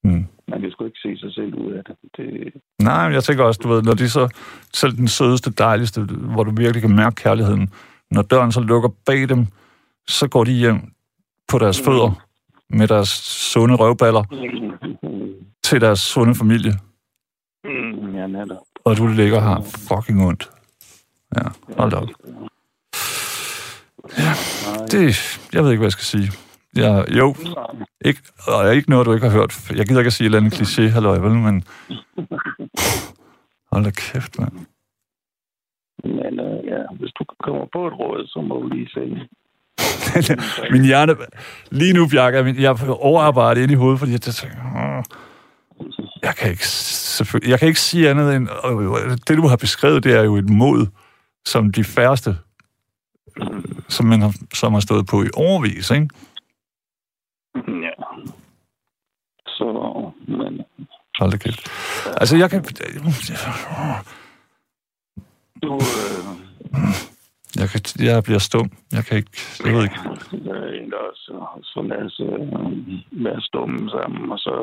Mm. Man kan sgu ikke se sig selv ud af det. det Nej, men jeg tænker også, du ved, når de så, selv den sødeste, dejligste, hvor du virkelig kan mærke kærligheden, når døren så lukker bag dem, så går de hjem på deres fødder med deres sunde røvballer til deres sunde familie, Mm, ja, netop. og du ligger her fucking ondt. Ja, hold op. Ja. Det, jeg ved ikke, hvad jeg skal sige. Ja, jo, ikke, og ikke noget, du ikke har hørt. Jeg gider ikke at sige et eller andet kliché, halløj, vel, men... Hold da kæft, mand. Men øh, ja, hvis du kommer på et råd, så må du lige se. min hjerne... Lige nu, Bjarke, min, jeg er overarbejdet ind i hovedet, fordi jeg tænker... "Åh, Jeg kan ikke, jeg kan ikke sige andet end... øh, Det, du har beskrevet, det er jo et mod, som de færreste, øh, som man har, som har stået på i overvis, ikke? Ja. Så, men Hold da kæft. Altså, jeg kan... du, øh, Jeg, kan, jeg bliver stum. Jeg kan ikke... Jeg ved ikke. der er en, der også, så lad os øh, være stumme sammen, og så,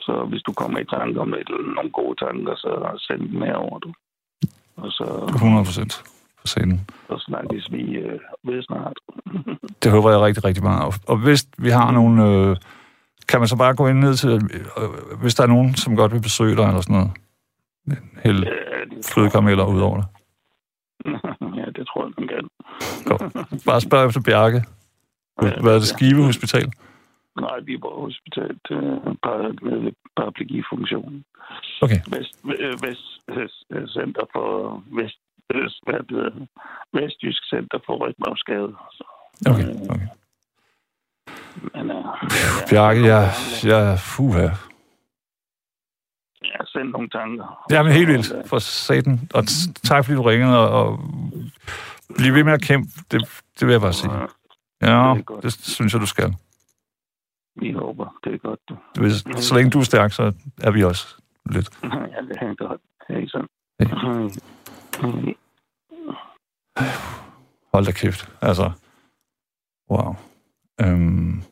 så hvis du kommer i tanke om et, nogle gode tanker, så send dem med over, du. Og så, 100 procent på scenen. så snakkes vi øh, ved snart. Det håber jeg rigtig, rigtig meget. Og- Og hvis vi har nogen... Øh, kan man så bare gå ind ned til... Øh, hvis der er nogen, som godt vil besøge dig eller sådan noget. Hælde det flødekarameller ud over det. ja, det tror jeg, man kan. Godt. Bare spørg efter Bjarke. Hvad er det? Skive Hospital? Nej, Viborg Hospital, øh, par, med paraplegifunktion. Okay. Vest, øh, vest, øh, Center for Vest, øh, hvad hedder? Vestjysk Center for Rygmavsskade. Okay, okay. Men, øh, Bjarke, jeg... jeg fuha. Ja, send nogle tanker. Ja, men helt vildt. For satan. Og tak, fordi du ringede, og, og bliv ved med at kæmpe. Det, det vil jeg bare sige. Ja, Ja, Det det synes jeg, du skal. vi håber, det er godt. Du. Hvis, så længe du er stærk, så er vi også lidt. ja, det er godt. Hej så. Hold da kæft. Altså, wow. Øhm,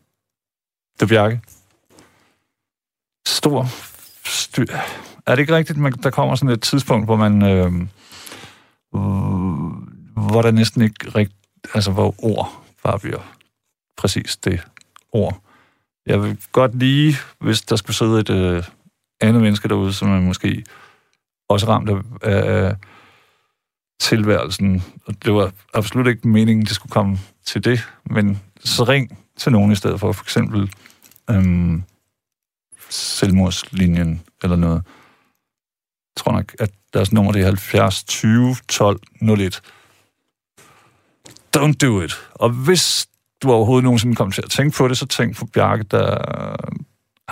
det er Bjarke. Stor styr. Er det ikke rigtigt, at der kommer sådan et tidspunkt, hvor man... Øh, hvor der næsten ikke rigt, altså hvor ord bare bliver præcis det ord. Jeg vil godt lige, hvis der skulle sidde et øh, andet menneske derude, som er måske også ramt af, af tilværelsen, og det var absolut ikke meningen, det skulle komme til det, men så ring til nogen i stedet for, for eksempel øhm, selvmordslinjen eller noget. tror nok, at deres nummer det er 70 20 12 01. Don't do it. Og hvis du overhovedet nogensinde kommer til at tænke på det, så tænk på Bjarke, der...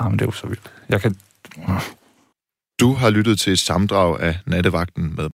Jamen, det er jo så vildt. Jeg kan... Du har lyttet til et samdrag af Nattevagten med